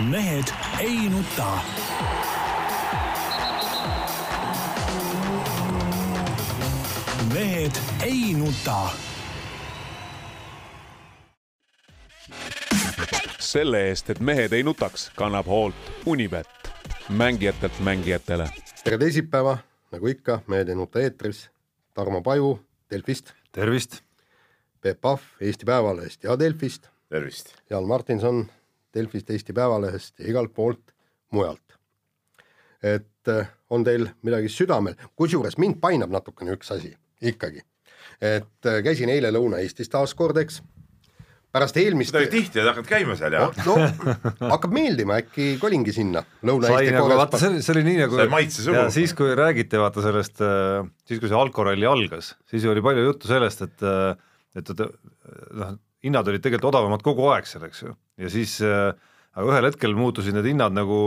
mehed ei nuta. mehed ei nuta. selle eest, et mehed ei nutaks, kannab hoolt Unibet, mängijatelt mängijatele. tere teisipäeva, nagu ikka, Mehed ei nuta eetris. Tarmo Paju Delfist, tervist! Peep Pahv Eesti Päevalehest ja Delfist, tervist! Jaan Martinson Delfist, Eesti Päevalehest ja igalt poolt mujalt. et eh, on teil midagi südamel, kusjuures mind painab natukene üks asi ikkagi, et eh, käisin eile Lõuna-Eestis taas kord, eks. pärast eelmist. sa tihti oled hakanud käima seal ja no, no hakkab meeldima, äkki kolingi sinna sai nagu, vaata see, see oli nii nagu Sai maitse suhu. ja siis, kui räägiti vaata sellest, siis kui see alkoralli algas, siis oli palju juttu sellest, et et, et noh, hinnad olid tegelikult odavamad kogu aeg seal, eks ju, ja siis äh, aga ühel hetkel muutusid need hinnad nagu,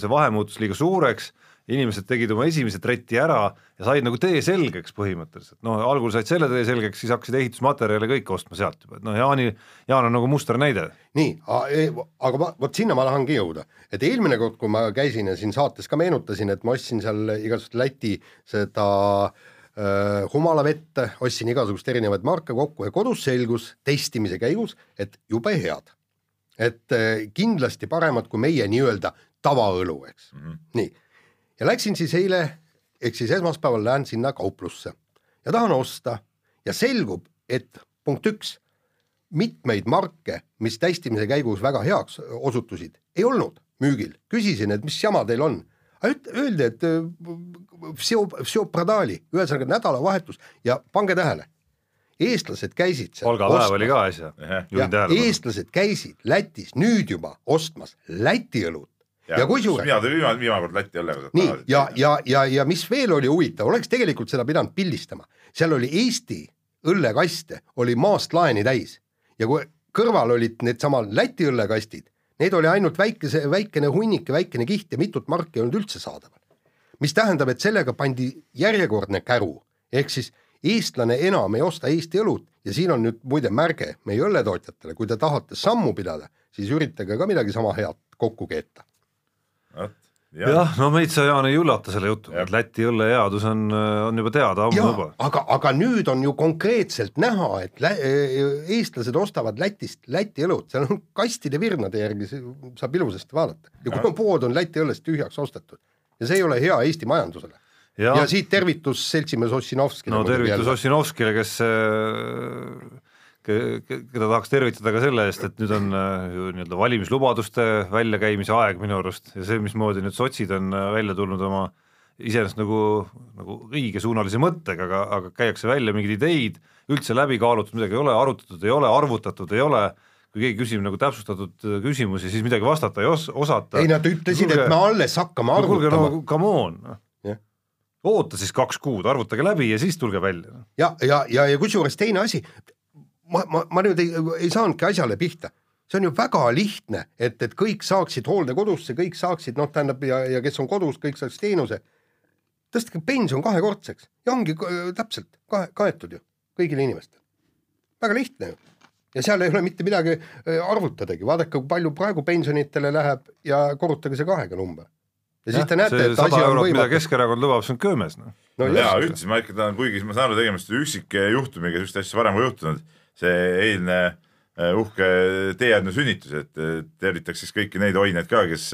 see vahe muutus liiga suureks, inimesed tegid oma esimese tretti ära ja said nagu tee selgeks põhimõtteliselt, noh algul said selle tee selgeks, siis hakkasid ehitusmaterjale kõike ostma sealt juba, et noh, Jaani, Jaan on nagu musternäide. nii, aga ma, vot sinna ma tahangi jõuda, et eelmine kord, kui ma käisin ja siin saates ka meenutasin, et ma ostsin seal igasugust Läti seda äh, humalavett, ostsin igasuguseid erinevaid marke kokku ja kodus selgus testimise käigus, et jube head. et äh, kindlasti paremad kui meie nii-öelda tavaõlu, eks mm, -hmm. nii. ja läksin siis eile, ehk siis esmaspäeval lähen sinna kauplusse ja tahan osta ja selgub, et punkt üks mitmeid marke, mis testimise käigus väga heaks osutusid, ei olnud müügil. küsisin, et mis jama teil on. Öeldi, et Vseopradali, ühesõnaga nädalavahetus ja pange tähele, eestlased käisid seal palgapäev oli ka asja, juhin tähelepanu. eestlased käisid Lätis nüüd juba ostmas Läti õlut. Ja, ja kusjuures mina tulin viimane, viimane kord Läti õllega. nii, ja, ja, ja, ja mis veel oli huvitav, oleks tegelikult seda pidanud pildistama, seal oli Eesti õllekaste, oli maast laeni täis. Ja kui kõrval olid needsamad Läti õllekastid, need oli ainult väikese, väikene hunnik ja väikene kiht ja mitut marki ei olnud üldse saadaval. mis tähendab, et sellega pandi järjekordne käru, ehk siis eestlane enam ei osta Eesti õlut ja siin on nüüd muide märge meie õlletootjatele, kui te tahate sammu pidada, siis üritage ka midagi sama head kokku keeta. Jah. Ja,, no meid sa, Jaan, ei üllata selle jutuga, et Läti õlle headus on, on juba teada ammu juba. aga, aga nüüd on ju konkreetselt näha, et lä eestlased ostavad Lätist Läti õlut, seal on kastide virnade järgi, saab ilusasti vaadata. Ja kui pood on Läti õllest tühjaks ostetud ja see ei ole hea Eesti majandusele. Ja, ja siit tervitus seltsimees Ossinovskile. no tervitus Ossinovskile, kes, keda tahaks tervitada ka selle eest, et nüüd on ju nii-öelda valimislubaduste väljakäimise aeg minu arust ja see, mismoodi nüüd sotsid on välja tulnud oma iseenesest nagu, nagu õigesuunalise mõttega, aga, aga käiakse välja mingeid ideid, üldse läbi kaalutud midagi ei ole, arutatud ei ole, arvutatud ei ole kui keegi küsib nagu täpsustatud küsimusi, siis midagi vastata ei os-, osata. ei, nad ütlesid, et me alles hakkame arvutama. kuulge, no come on yeah.. oota siis kaks kuud, arvutage läbi ja siis tulge välja. ja, ja, ja, ja kusjuures teine asi, ma, ma, ma nüüd ei, ei saanudki asjale pihta. see on ju väga lihtne, et, et kõik saaksid hooldekodusse, kõik saaksid, noh, tähendab ja, ja kes on kodus, kõik saaks teenuse. tõstke pension kahekordseks ja ongi täpselt kahe, kaetud ju kõigile inimestele. väga lihtne ju ja seal ei ole mitte midagi arvutadagi, vaadake, kui palju praegu pensionitele läheb ja korrutage see kahega number. ja siis ja, te näete, et asi on võimatu. mida Keskerakond lubab, see on köömes noh. no. jaa, üldse ma ikka tahan, kuigi ma saan aru, tegemist üksikjuhtumiga, sellist asja varem ei juhtunud, see eilne uhke teeäärne sünnitus, et tervitaks siis kõiki neid oineid ka, kes,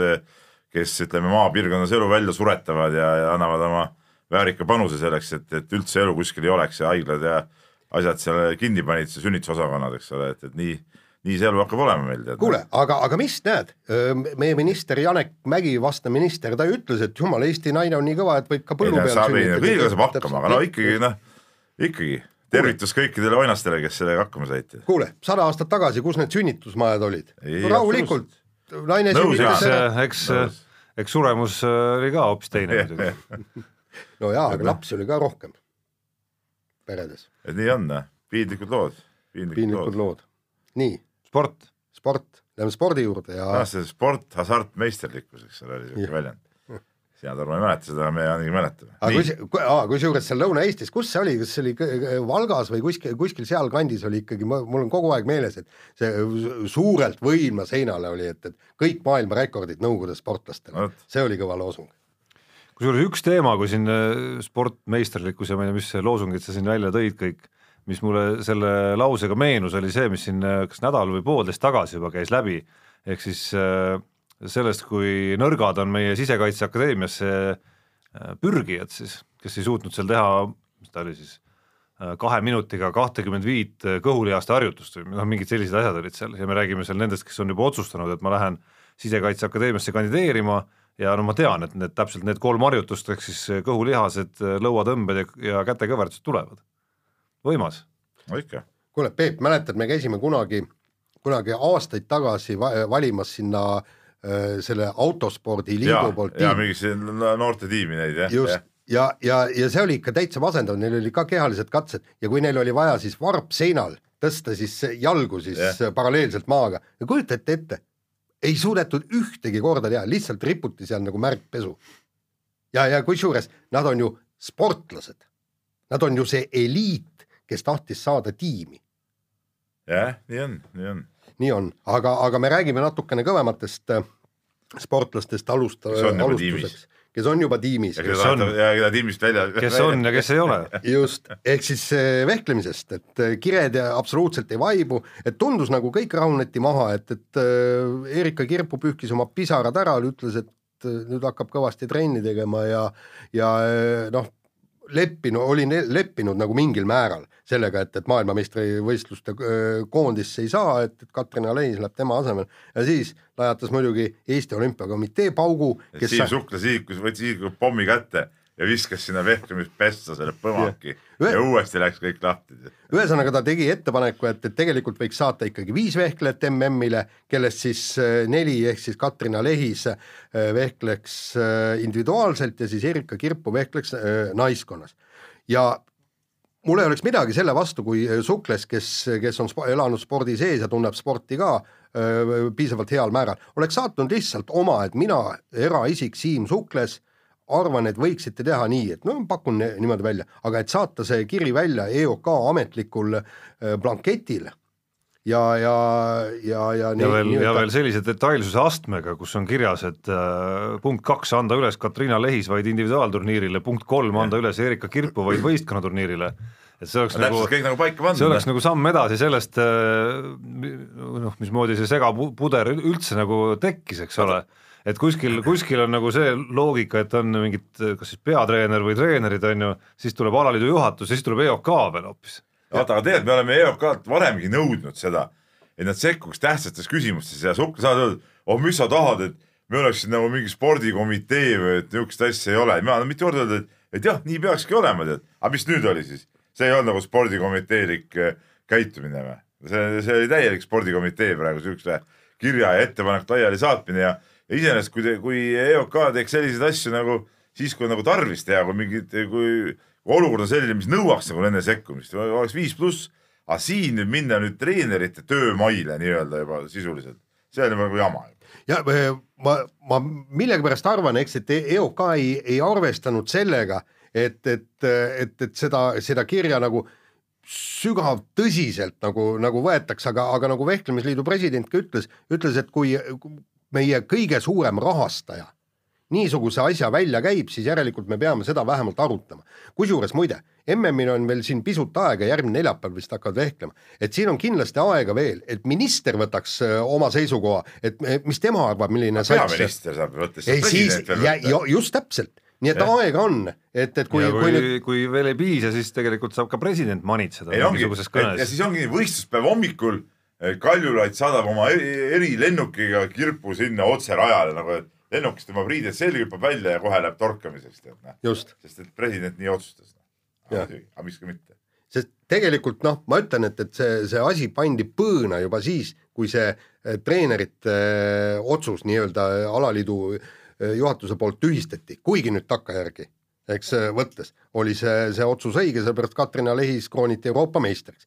kes ütleme, maapiirkonnas elu välja suretavad ja, ja annavad oma väärika panuse selleks, et, et üldse elu kuskil ei oleks ja haiglad ja asjad seal kinni panid, sünnitusosakonnad, eks ole, et, et nii, nii see elu hakkab olema meil. kuule, aga, aga mis näed, meie minister Janek Mägi, vastav minister, ta ütles, et jumal, Eesti naine on nii kõva, et võib ka põllu peal sünnitada. kõigega saab hakkama, aga no ikkagi noh, ikkagi tervitus kõikidele oinastele, kes sellega hakkama said. kuule, sada aastat tagasi, kus need sünnitusmajad olid? No, rahulikult, naine sünnitas. eks, eks suremus oli ka hoopis teine muidugi. no jaa, aga lapsi oli ka rohkem peredes. et nii on, piinlikud lood. piinlikud lood. nii. sport. sport, lähme spordi juurde ja. see sport, hasartmeisterlikkus, eks ole, oli siuke väljend. Sina Tarmo ei mäleta seda, me Jaaniga mäletame. aga kus, kusjuures seal Lõuna-Eestis, kus see oli, kas see oli kõ- Valgas või kuskil, kuskil sealkandis oli ikkagi, mul on kogu aeg meeles, et see suurelt võima seinale oli, et, et kõik maailma rekordid Nõukogude sportlastele see oli kõva loosung. kusjuures üks teema, kui siin äh, sportmeisterlikkus ja ma ei tea, mis loosungid sa siin välja tõid kõik, mis mulle selle lausega meenus, oli see, mis siin äh, kas nädal või poolteist tagasi juba käis läbi, ehk siis äh, sellest, kui nõrgad on meie Sisekaitseakadeemiasse äh, pürgijad siis, kes ei suutnud seal teha, mis ta oli siis, kahe minutiga kahtekümmend viit äh, kõhulihaste harjutust või noh, mingid sellised asjad olid seal ja me räägime seal nendest, kes on juba otsustanud, et ma lähen Sisekaitseakadeemiasse kandideerima ja no ma tean, et need täpselt need kolm harjutust ehk siis kõhulihased, lõuatõmbed ja, ja kätekõverdused tulevad. võimas. no ikka, kuule, Peep, mäletad, me käisime kunagi, kunagi aastaid tagasi va valimas sinna äh, selle autospordi ja liidu, poolt ja tiimi. mingisse noorte tiimi neid jah, just, ja, ja, ja see oli ikka täitsa masendav, neil oli ka kehalised katsed ja kui neil oli vaja siis varp seinal tõsta siis jalgu siis yeah. paralleelselt maaga ja kujutate ette, ei suudetud ühtegi korda teha, lihtsalt riputi seal nagu märgpesu. ja, ja kusjuures nad on ju sportlased, nad on ju see eliit, kes tahtis saada tiimi, jah, nii on, nii on. Nii on, aga, aga me räägime natukene kõvematest äh, sportlastest alusta- Kes alustuseks, kes on juba tiimis keda on? ja keda tiimist välja. kes on ja kes ei ole. just, ehk siis äh, vehklemisest, et äh, kired ja absoluutselt ei vaibu, et tundus nagu kõik rahuneti maha, et, et Erika Kirpu pühkis oma pisarad ära, ütles, et nüüd hakkab kõvasti trenni tegema ja, ja noh, leppinud, oli ne- leppinud nagu mingil määral sellega, et, et maailmameistrivõistluste öö, koondisse ei saa, et, et Katrin Aleis läheb tema asemel ja siis lajatas muidugi Eesti Olümpiakomitee paugu, Siim Suklas liikus, võttis isiklikult pommi kätte ja viskas sinna vehklemispessa selle põmaki Ühe- ja uuesti läks kõik lahti. ühesõnaga ta tegi ettepaneku, et, et tegelikult võiks saata ikkagi viis vehklejat MM-ile, kellest siis äh, neli ehk siis Katrina Lehis äh, vehkleks äh, individuaalselt ja siis Erika Kirpu vehkleks äh, naiskonnas. ja mul ei oleks midagi selle vastu, kui äh, Sukles, kes, kes on spo elanud spordi sees ja tunneb sporti ka öö, piisavalt heal määral, oleks saatnud lihtsalt oma, et mina, eraisik Siim Sukles, arvan, et võiksite teha nii, et no pakun niimoodi välja, aga et saata see kiri välja EOK ametlikul äh, blanketil ja, ja, ja, ja ja veel, ja veel sellise detailsuse astmega, kus on kirjas, et äh, punkt kaks, anda üles Katriina Lehis vaid individuaalturniirile, punkt kolm, anda üles Erika Kirpu vaid võistkonnaturniirile. et see oleks nagu kõik nagu paika pandud. see oleks nagu samm edasi sellest äh, noh, mismoodi see segapuder üldse nagu tekkis, eks ole, et kuskil, kuskil on nagu see loogika, et on mingid kas siis peatreener või treenerid on ju, siis tuleb alaliidu juhatus, siis tuleb EOK veel hoopis. vaata, aga tegelikult me oleme EOK-lt varemgi nõudnud seda, et nad sekkuks tähtsates küsimustes ja Sukk saavad öelda, oh mis sa tahad, et me oleksime nagu mingi spordikomitee või et niisugust asja ei ole, mina olen mitu korda öelnud, et, et jah, nii peakski olema, tead, aga mis nüüd oli siis? see ei olnud nagu spordikomiteelik äh, käitumine või? see, see oli täielik spordikomitee praegu siukse kirja ja ettepaneku laiali saatmine ja ja iseenesest, kui, kui EOK teeks selliseid asju nagu siis, kui on nagu tarvis teha, kui mingid, kui olukord on selline, mis nõuaks nagu nende sekkumist, oleks viis pluss, aga siin nüüd minna nüüd treenerite töömaile nii-öelda juba sisuliselt, see on juba nagu jama. ja öö, ma, ma millegipärast arvan, eks, et EOK ei, ei arvestanud sellega, et, et, et, et seda, seda kirja nagu sügav tõsiselt nagu, nagu võetakse, aga, aga nagu Vehklemisliidu president ka ütles, ütles, et kui meie kõige suurem rahastaja niisuguse asja välja käib, siis järelikult me peame seda vähemalt arutama. kusjuures muide, MM-il on veel siin pisut aega, järgmine neljapäev vist hakkavad vehklema, et siin on kindlasti aega veel, et minister võtaks oma seisukoha, et me- mis tema arvab, milline peaminister saab võtta, siis, just täpselt, nii et Jah. aega on, et, et kui, ja kui kui, nüüd kui, veel ei piisa, siis tegelikult saab ka president manitseda mingisuguses ja kõnes. siis ongi võistluspäeva hommikul Kaljulaid saadab oma eri- erilennukiga kirpu sinna otse rajale nagu, et lennukist tõmbab riided selga, hüppab välja ja kohe läheb torkamiseks, tead noh. sest et president nii otsustas. Jah. aga miks ka mitte. sest tegelikult noh, ma ütlen, et, et see, see asi pandi põõna juba siis, kui see eh, treenerite eh, otsus nii-öelda eh, alaliidu juhatuse poolt tühistati, kuigi nüüd takkajärgi, eks võttes oli see, see otsus õige, sellepärast Katrina Lehis krooniti Euroopa meistriks.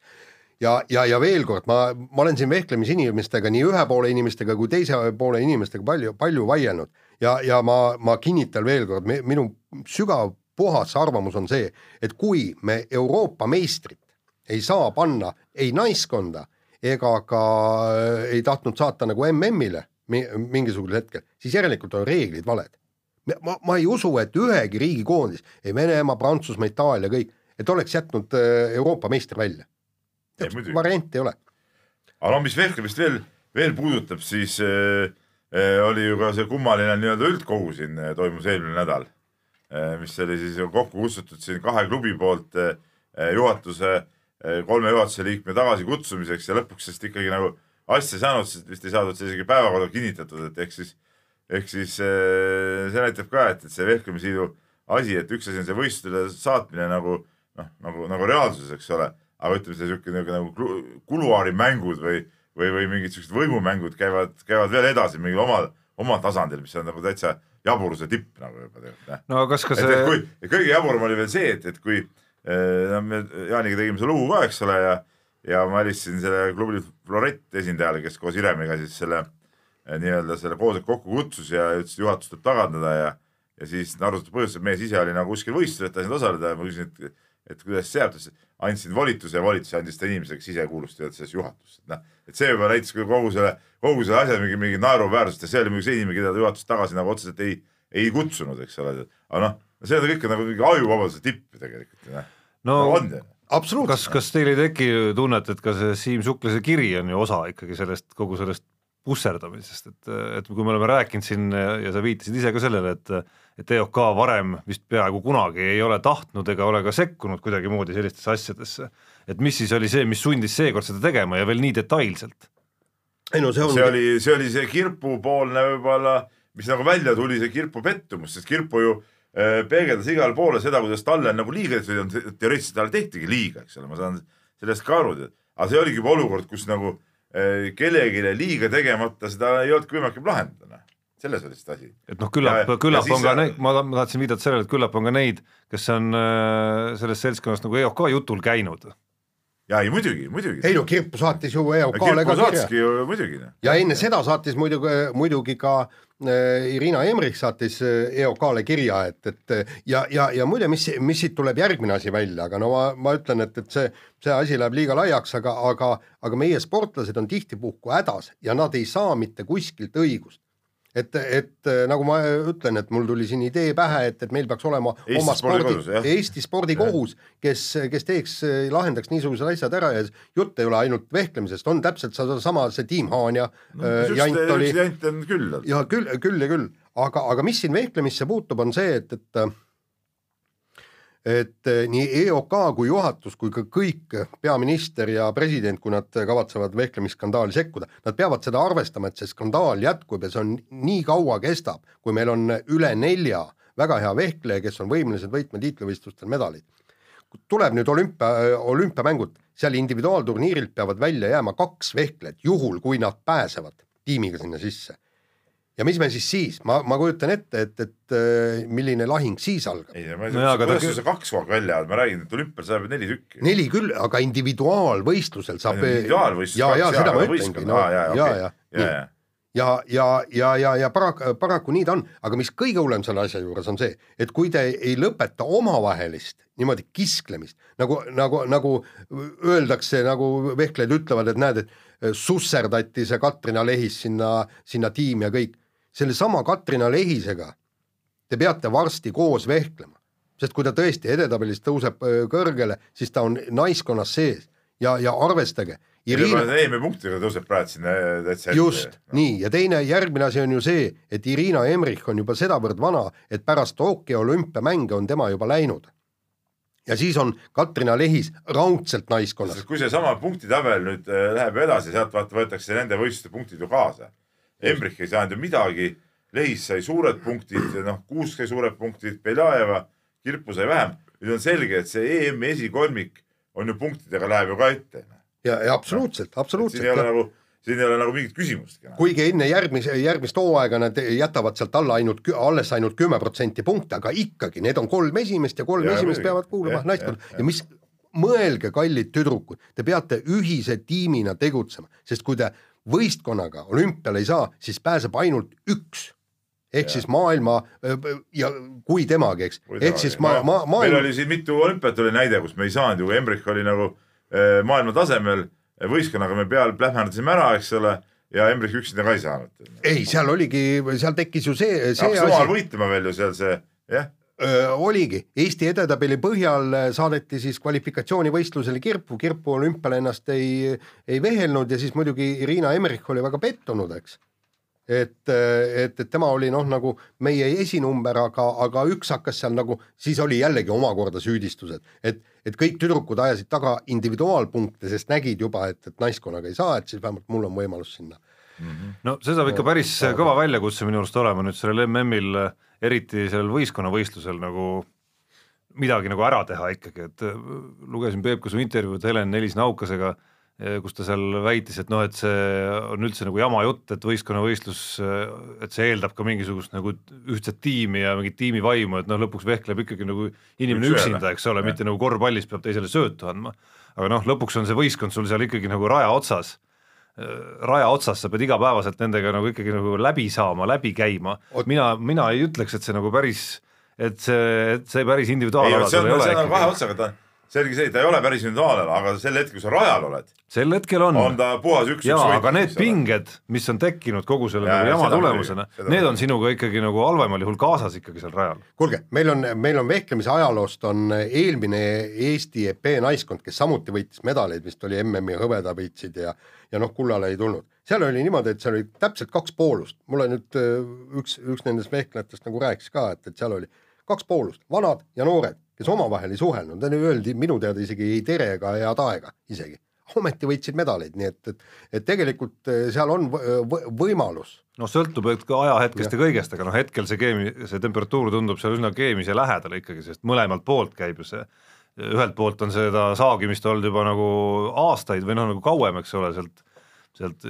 ja, ja, ja veel kord, ma, ma olen siin vehklemisinimestega, nii ühe poole inimestega kui teise poole inimestega palju, palju vaielnud ja, ja ma, ma kinnitan veel kord, minu sügav puhas arvamus on see, et kui me Euroopa meistrit ei saa panna ei naiskonda ega ka äh, ei tahtnud saata nagu MM-ile mi- mingisugusel hetkel, siis järelikult on reeglid valed. ma, ma ei usu, et ühegi riigi koondis, ei Venemaa, Prantsusmaa, Itaalia, kõik, et oleks jätnud äh, Euroopa meistri välja. Varianti ei ole. aga no mis vehklemist veel, veel puudutab, siis äh, äh, oli ju ka see kummaline nii-öelda üldkogu siin äh, toimus eelmine nädal. Äh,, mis oli siis kokku kutsutud siin kahe klubi poolt äh, äh, juhatuse äh,, kolme juhatuse liikme tagasikutsumiseks ja lõpuks vist ikkagi nagu asja saanud, sest vist ei saadud see isegi päevakorda kinnitatud, et ehk siis, ehk siis äh, see näitab ka, et, et see vehklemisliidu asi, et üks asi on see võistlustele saatmine nagu noh, nagu, nagu reaalsus, eks ole, aga ütleme, see siuke nagu, nagu kuluaarimängud või, või, või mingid siuksed võimumängud käivad, käivad veel edasi mingil omal, omal tasandil, mis on nagu täitsa jaburuse tipp nagu juba tegelikult no kas ka see, kui, kõige jaburam oli veel see, et, et kui eh, no me Jaaniga tegime selle lugu ka, eks ole, ja ja ma helistasin selle klubi Florett esindajale, kes koos Iremiga siis selle eh, nii-öelda selle koosoleku kokku kutsus ja ütles, et juhatus tuleb tagandada ja ja siis arvatud põhjusel mees ise oli nagu kuskil võistlusel, et ta ei saanud osaleda ja ma küsisin, et et kuidas see jääb, ta ütles, et andsin volituse ja volituse andis ta inimesele, kes ise kuulus tead selles juhatusse, et noh, et see juba näitas kogu selle, kogu selle asja mingi, mingi naeruväärsust ja see oli muidugi see inimene, keda ta juhatusest tagasi nagu otseselt ei, ei kutsunud, eks ole, aga noh, see on kõik nagu mingi ajuvabaduse tipp tegelikult ju noh, no on ju. absoluutselt. Kas, kas teil ei teki tunnet, et ka see Siim Suklase kiri on ju osa ikkagi sellest, kogu sellest pusserdamisest, et, et kui me oleme rääkinud siin ja sa viitasid ise ka sellele, et et EOK varem vist peaaegu kunagi ei ole tahtnud ega ole ka sekkunud kuidagimoodi sellistesse asjadesse, et mis siis oli see, mis sundis seekord seda tegema ja veel nii detailselt? ei no see on see oli, see oli see kirpupoolne võib-olla, mis nagu välja tuli, see kirpu pettumus, sest kirpu ju äh, peegeldas igale poole seda, kuidas talle on nagu liiga tehtud, teoreetiliselt talle tehtigi liiga, eks ole, ma saan sellest ka aru, aga see oligi juba olukord, kus nagu äh, kellelegi liiga tegemata seda ei olnudki võimalik lahendada, noh, selles oli see asi. et noh, küllap Ja-, küllap ja on ka neid, ma ta- ma tahtsin viidata sellele, et küllap on ka neid, kes on äh, sellest seltskonnast nagu EOK jutul käinud. ja ei muidugi, muidugi. ei no Kirpu saatis ju EOK-le ka kirja muidugi. noh. ja enne seda saatis muidugi, muidugi ka äh, Irina Emrich saatis äh, EOK-le kirja, et, et äh, ja, ja, ja muide, mis, mis siit tuleb järgmine asi välja, aga no ma, ma ütlen, et, et see, see asi läheb liiga laiaks, aga, aga, aga meie sportlased on tihtipuhku hädas ja nad ei saa mitte kuskilt õigust. et, et äh, nagu ma ütlen, et mul tuli siin idee pähe, et, et meil peaks olema Eesti oma spordi Eesti spordikohus, kes, kes teeks, lahendaks niisugused asjad ära ja jutt ei ole ainult vehklemisest, on täpselt sedasama, see Tiim Haanja no, jant oli jant on küll. ja küll, küll ja küll, aga, aga mis siin vehklemisse puutub, on see, et, et et nii EOK kui juhatus kui ka kõik peaminister ja president, kui nad kavatsevad vehklemisskandaali sekkuda, nad peavad seda arvestama, et see skandaal jätkub ja see on nii kaua kestab, kui meil on üle nelja väga hea vehkleja, kes on võimelised võitma tiitlivõistlustel medaleid. tuleb nüüd olümpia, olümpiamängud, seal individuaalturniirilt peavad välja jääma kaks vehklejat, juhul kui nad pääsevad tiimiga sinna sisse ja mis me siis siis, ma, ma kujutan ette, et, et äh, milline lahing siis algab. ei, ma ei tea, kuidas küll- sa kaks kogu aeg välja ajad, ma räägin, et olümpial saab neli tükki. neli küll, aga individuaalvõistlusel saab. individuaalvõistlus ja, ja seda ma ütlengi, no. Ja, ja, ja, ja ja, ja, ja, ja, ja paraku, paraku nii ta on, aga mis kõige hullem selle asja juures on see, et kui te ei lõpeta omavahelist niimoodi kisklemist, nagu, nagu, nagu öeldakse, nagu vehklejad ütlevad, et näed, et susserdati see Katrina Lehis sinna, sinna tiimi ja kõik, sellesama Katrina Lehisega te peate varsti koos vehklema, sest kui ta tõesti edetabelis tõuseb kõrgele, siis ta on naiskonnas sees ja, ja arvestage, Irina EM-i punktidega tõuseb praegu sinna täitsa just, nii, ja teine, järgmine asi on ju see, et Irina Emrich on juba sedavõrd vana, et pärast Tokyo olümpiamänge on tema juba läinud. ja siis on Katrina Lehis raudselt naiskonnas. kui seesama punktitabel nüüd äh, läheb edasi, sealt vaata võetakse nende võistluste punktid ju kaasa. Embrich ei saanud ju midagi, Lehis sai suured punktid, noh, Kuusk sai suured punktid, Beljajeva, Kirpu sai vähem. nüüd on selge, et see EM-i esikolmik on ju punktidega läheb ju ka ette. ja, ja absoluutselt, siin ei ole absoluutselt. nagu, siin ei ole nagu mingit küsimustki. kuigi enne järgmise, järgmist hooaega nad jätavad sealt alla ainult, alles ainult kümme protsenti punkte, aga ikkagi need on kolm esimest ja kolm Jaa, esimest peavad kuuluma jah, ja mis mõelge, kallid tüdrukud, te peate ühise tiimina tegutsema, sest kui te võistkonnaga olümpiale ei saa, siis pääseb ainult üks ehk ja. siis maailma ja kui temagi, eks, ehk siis ma, ma, maailma. meil oli siin mitu olümpiat oli näide, kus me ei saanud ju, Embrich oli nagu maailma tasemel, võistkonnaga me peal plähmerdasime ära, eks ole, ja Embrich üksinda ka ei saanud. ei, seal oligi, seal tekkis ju see, see omal võitlema veel ju seal see, jah oligi, Eesti edetabeli põhjal saadeti siis kvalifikatsioonivõistlusele Kirpu, Kirpu olümpiale ennast ei, ei vehelnud ja siis muidugi Irina Emmerich oli väga pettunud, eks. Et, et, et tema oli noh, nagu meie esinumber, aga, aga üks hakkas seal nagu, siis oli jällegi omakorda süüdistused, et, et kõik tüdrukud ajasid taga individuaalpunkte, sest nägid juba, et, et naiskonnaga ei saa, et siis vähemalt mul on võimalus sinna. No see saab ikka päris kõva väljakutse minu arust olema nüüd sellel MM-il, eriti sellel võistkonnavõistlusel nagu midagi nagu ära teha ikkagi, et lugesin Peep ka su intervjuud Helen Nelis-Naukasega kus ta seal väitis, et noh, et see on üldse nagu jama jutt, et võistkonnavõistlus, et see eeldab ka mingisugust nagu ühtset tiimi ja mingit tiimivaimu, et noh, lõpuks vehkleb ikkagi nagu inimene Üks üksinda, eks ole, mitte nagu korvpallis peab teisele söötu andma. aga noh, lõpuks on see võistkond sul seal ikkagi nagu raja otsas, raja otsas, sa pead igapäevaselt nendega nagu ikkagi nagu läbi saama, läbi käima, mina, mina ei ütleks, et see nagu päris, et see, et see päris individuaalala sul ei ole. see on kahe otsaga, ta selge see, ta ei ole päris individuaalne, aga sel hetkel, kui sa rajal oled, sel hetkel on. on ta puhas üks-üks jaa, aga need pinged, mis on tekkinud kogu selle ja, nagu jama tulemusena, need on sinuga ikkagi nagu halvemal juhul kaasas ikkagi seal rajal. kuulge, meil on, meil on vehklemise ajaloost on eelmine Eesti EP naiskond, kes samuti võitis medaleid, vist oli MM-i hõbeda võitsid ja ja noh, kullale ei tulnud. seal oli niimoodi, et seal oli täpselt kaks poolust, mulle nüüd äh, üks, üks nendest vehklejatest nagu rääkis ka, et, et seal oli kaks poolust, vanad ja noored kes omavahel ei suhelnud, öeldi minu teada isegi ei tere ega head aega isegi. ometi võitsid medaleid, nii et, et, et tegelikult eh, seal on võimalus. noh, sõltub ajahetkest ja, ja kõigest, aga noh, hetkel see keemi, see temperatuur tundub seal üsna keemise lähedal ikkagi, sest mõlemalt poolt käib ju see ühelt poolt on seda saagimist olnud juba nagu aastaid või noh, nagu kauem, eks ole, sealt sealt,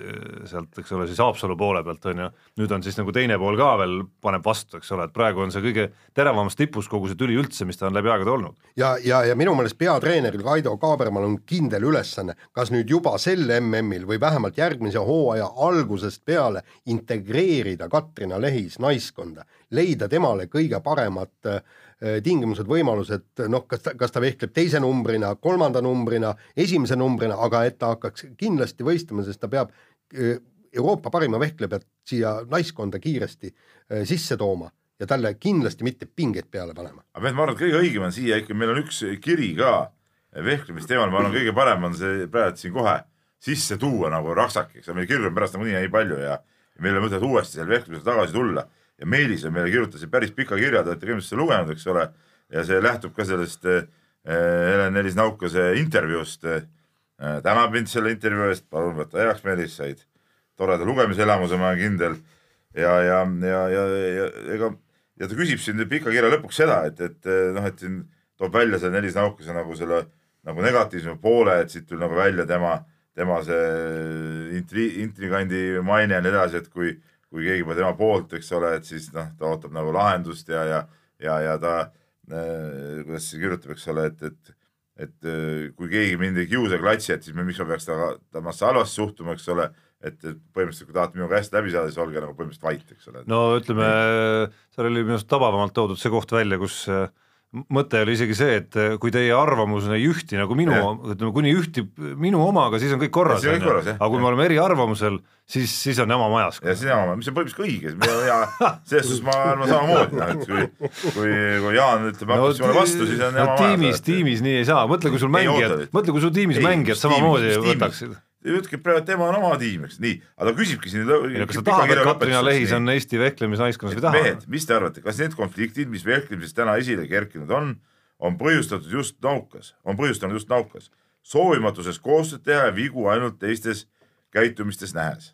sealt, eks ole, siis Haapsalu poole pealt on ju, nüüd on siis nagu teine pool ka veel, paneb vastu, eks ole, et praegu on see kõige teravamas tipus kogu see tüli üldse, mis ta on läbi aegade olnud. ja, ja, ja minu meelest peatreeneril Kaido Kaabermal on kindel ülesanne, kas nüüd juba sel MM-il või vähemalt järgmise hooaja algusest peale integreerida Katrina Lehis naiskonda, leida temale kõige paremat äh, tingimused, võimalused, noh, kas ta, kas ta vehkleb teise numbrina, kolmanda numbrina, esimese numbrina, aga et ta hakkaks kindlasti võistlema, sest ta peab äh, Euroopa parima vehklejat siia naiskonda kiiresti äh, sisse tooma ja talle kindlasti mitte pingeid peale panema. aga ma arvan, et kõige õigem on siia ikka, meil on üks kiri ka vehklemisteemal, ma arvan, kõige parem on see praegu siin kohe sisse tuua nagu raksakiks, meil kirju on pärast nagunii nii palju ja meil on mõtet uuesti seal vehklemisele tagasi tulla ja Meelis on meile kirjutasid päris pika kirja, te olete kindlasti lugenud, eks ole, ja see lähtub ka sellest äh, Helen Nelis-Naukase intervjuust äh,. tänab mind selle intervjuu eest, palun võta heaks, Meelis, said toreda lugemiselamuse, ma olen kindel. ja, ja, ja, ja, ja ega ja ta küsib siin pika kirja lõpuks seda, et, et noh, et siin toob välja selle Nelis-Naukase nagu selle nagu negatiivsema poole, et siit tuli nagu välja tema, tema see intri-, intrigandi maine ja nii edasi, et kui kui keegi pole tema poolt, eks ole, et siis noh, ta ootab nagu lahendust ja, ja, ja, ja ta äh,, kuidas see kirjutab, eks ole, et, et, et äh, kui keegi mind ei kiusa klatsi, et siis me, miks ma peaks temasse halvasti suhtuma, eks ole et, et põhimõtteliselt, kui tahate minuga hästi läbi saada, siis olge nagu põhimõtteliselt vait, eks ole. no ütleme, seal oli minu arust tabavamalt toodud see koht välja, kus äh, mõte oli isegi see, et eh, kui teie arvamus ei ühti nagu minu, ütleme kuni ühtib minu omaga, siis on kõik korras, on ju, aga kui me oleme eriarvamusel, siis, siis on jama majas. ja siis on jama, mis on põhimõtteliselt õige, ja selles suhtes ma arvan samamoodi, noh et kui, kui, kui Jaan ütleb no, hakkab mulle vastu, siis on jama no, majas. tiimis, tiimis nii ei saa, mõtle, kui sul mängijad, mõtle, kui sul tiimis ei, mängijad samamoodi võtaksid ütlebki praegu, et tema on oma tiim, eks, nii, aga ta küsibki siin. kas ta tahab, et Katrina Lehis on Eesti vehklemisnaiskonnas või tahab? mehed, mis te arvate, kas need konfliktid, mis vehklemises täna esile kerkinud on, on põhjustatud just naukas, on põhjustanud just naukas, soovimatuses koostööd teha ja vigu ainult teistes käitumistes nähes.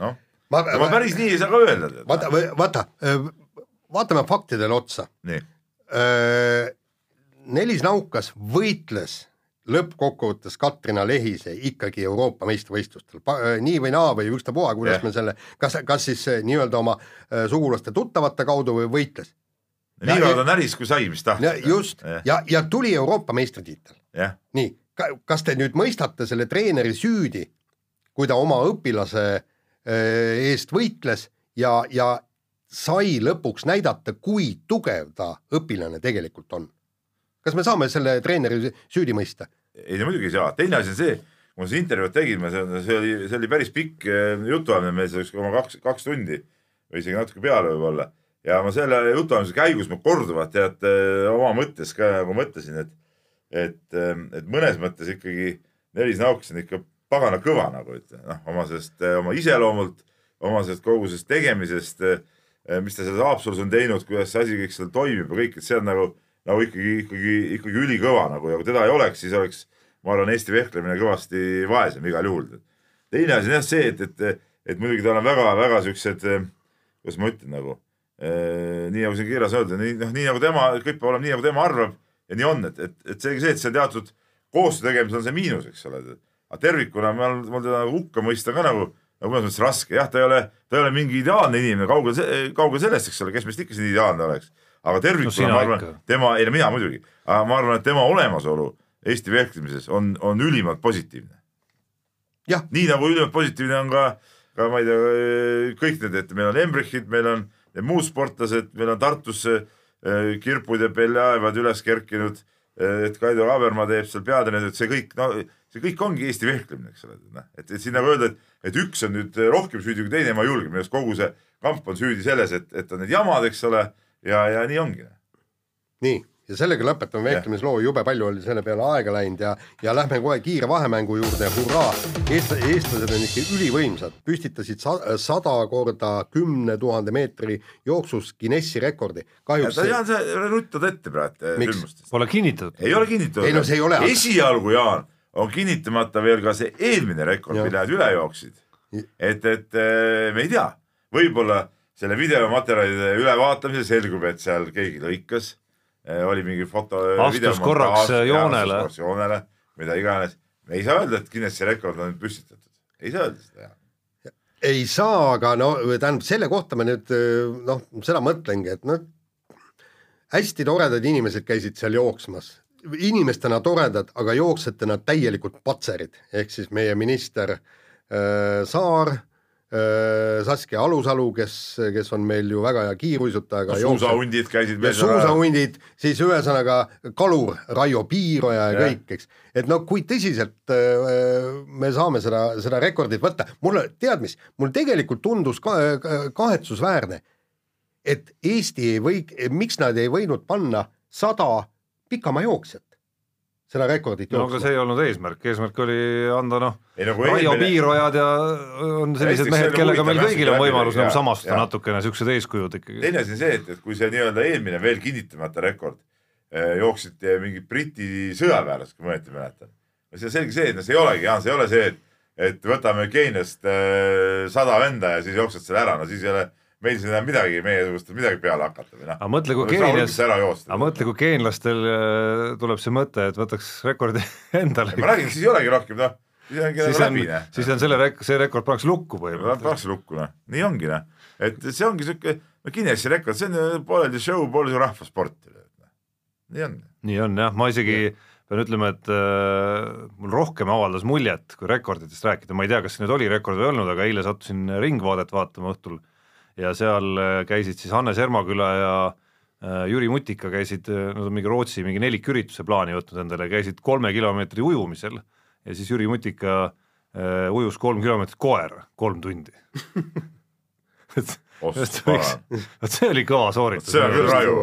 noh, ma, ma päris nii ei saa ka öelda. vaata, vaata, vaatame faktidele otsa. Nelis Naukas võitles lõppkokkuvõttes Katrina Lehise ikkagi Euroopa meistrivõistlustel, äh, nii või naa või ükstapuha, kuidas yeah. me selle, kas, kas siis äh, nii-öelda oma äh, sugulaste tuttavate kaudu või võitles. nii kaua ta näris, kui sai, mis tahtis. just yeah. ja, ja tuli Euroopa meistritiitel jah, nii, kas te nüüd mõistate selle treeneri süüdi, kui ta oma õpilase eest võitles ja, ja sai lõpuks näidata, kui tugev ta õpilane tegelikult on? Kas me saame selle treeneri süüdi mõista? ei no muidugi ei saa, teine asi on see, kui ma seda intervjuud tegin, ma see, oli, see oli päris pikk eh, jutuajamine meil, see oleks oma kaks, kaks tundi või isegi natuke peale võib-olla. ja ma selle jutuajamise käigus ma korduvalt tead eh, oma mõttes ka nagu mõtlesin, et, et, et mõnes mõttes ikkagi Nelis Nauks on ikka pagana kõva nagu ütleme, noh oma sellest, oma iseloomult, oma sellest kogu sellest tegemisest, mis ta selles Haapsalus on teinud, kuidas see asi kõik seal toimib ja kõik, et see on nagu, nagu ikkagi, ikkagi, ikkagi ülikõva nagu ja kui teda ei oleks, siis oleks, ma arvan, Eesti vehklemine kõvasti vaesem igal juhul. teine asi on jah see, et, et, et muidugi tal on väga-väga siuksed, kuidas ma ütlen nagu, nii nagu siin kirjas öeldud, nii noh, nii nagu tema, kõik peab olema nii nagu tema arvab ja nii on, et, et, et seegi see, et on teatud koostöö tegemisel on see miinus, eks ole. aga tervikuna ma, mul teda hukka mõista ka nagu, nagu mõnes mõttes raske, jah, ta ei ole, ta ei ole mingi ideaalne inimene, kaugel, kaugel sellest, eks ole, kes meist ikka siin ideaalne oleks. Aga tervikuna no, ma arvan tema, ei no mina muidugi, aga ma arvan, et tema olemasolu Eesti vehklemises on, on ülimalt positiivne. jah, nii nagu ülimalt positiivne on ka, ka ma ei tea, kõik need, et meil on Embrichid, meil on muud sportlased, meil on Tartusse eh, kirpud ja Beljajevad üles kerkinud, et Kaido Kaaberma teeb seal peatreenerit, et see kõik, no see kõik ongi Eesti vehklemine, eks ole, noh, et, et siin nagu öelda, et, et üks on nüüd rohkem süüdi kui teine, ma ei julge, minu arust kogu see kamp on süüdi selles, et, et on need jamad, eks ole, ja, ja nii ongi. nii, ja sellega lõpetame vehklemisloo, jube palju oli selle peale aega läinud ja, ja lähme kohe kiire vahemängu juurde, hurraa. Eest-, eestlased on ikka ülivõimsad, püstitasid sa- sada korda kümne tuhande meetri jooksus Guinessi rekordi. kahjuks sa, Jaan, sa ruttad ette praegu Miks? sündmustest. Pole kinnitatud. ei ole kinnitatud. Ei no see ei ole, esialgu, Jaan, on kinnitamata veel ka see eelmine rekord, mille nad üle jooksid Ja-. et, et eh, me ei tea, võib-olla selle videomaterjalide ülevaatamisel selgub, et seal keegi lõikas, oli mingi foto. Astus korraks joonele. joonele, mida iganes. me ei saa öelda, et Guinessi rekord on püstitatud, ei saa öelda seda. ei saa, aga no tähendab, selle kohta ma nüüd noh, seda mõtlengi, et noh, hästi toredad inimesed käisid seal jooksmas, inimestena toredad, aga jooksjatena täielikult patserid, ehk siis meie minister äh, Saar äh,, Saskia Alusalu, kes, kes on meil ju väga hea kiiruisutaja. suusahundid käisid ja meil suusahundid, siis ühesõnaga kalur Raio Piiroja ja Jah. kõik, eks. et no kui tõsiselt äh, me saame seda, seda rekordit võtta, mulle, tead mis, mul tegelikult tundus ka kahetsusväärne, et Eesti ei või, miks nad ei võinud panna sada pikamajooksjat seda rekordit no aga jooksma. see ei olnud eesmärk, eesmärk oli anda noh, nagu Raio Piirojad ja on sellised mehed, kellega meil kõigil on võimalus nagu samastuda natukene, siuksed eeskujud ikkagi. teine asi on see, et, et kui see nii-öelda eelmine veel kinnitamata rekord eh, jooksid mingid Briti sõjaväelased, kui ma õieti mäletan. no see on selge see, et no see ei olegi, Jaan, see ei ole see, et, et võtame Keeniast eh, sada venda ja siis jooksed selle ära, no siis ei ole meil siin enam midagi, meiesugustel midagi peale hakata või noh. aga mõtle, kui joosta aga. mõtle, kui keenlastel äh, tuleb see mõte, et võtaks rekordi endale. ma räägin, siis ei olegi rohkem, noh, siis ongi siis nagu läbi, noh., siis on selle rek-, see rekord pannakse lukku põhimõtteliselt. pannakse lukku, noh, nii ongi, noh. et see ongi siuke, no Guinessi rekord, see on pooleldi show, pooleldi rahvasport. nii on. nii on jah, ma isegi pean ütlema, et äh, mul rohkem avaldas muljet, kui rekorditest rääkida, ma ei tea, kas see nüüd oli rekord või ei olnud, aga eile sattusin Ringvaadet vaatama õhtul ja seal äh, käisid siis Hannes Ermaküla ja äh, Jüri Mutika käisid, nad on mingi Rootsi mingi nelikürituse plaani võtnud endale, käisid kolme kilomeetri ujumisel ja siis Jüri Mutika äh, ujus kolm kilomeetrit koera kolm tundi et vot see oli kõva sooritus. see on küll raju.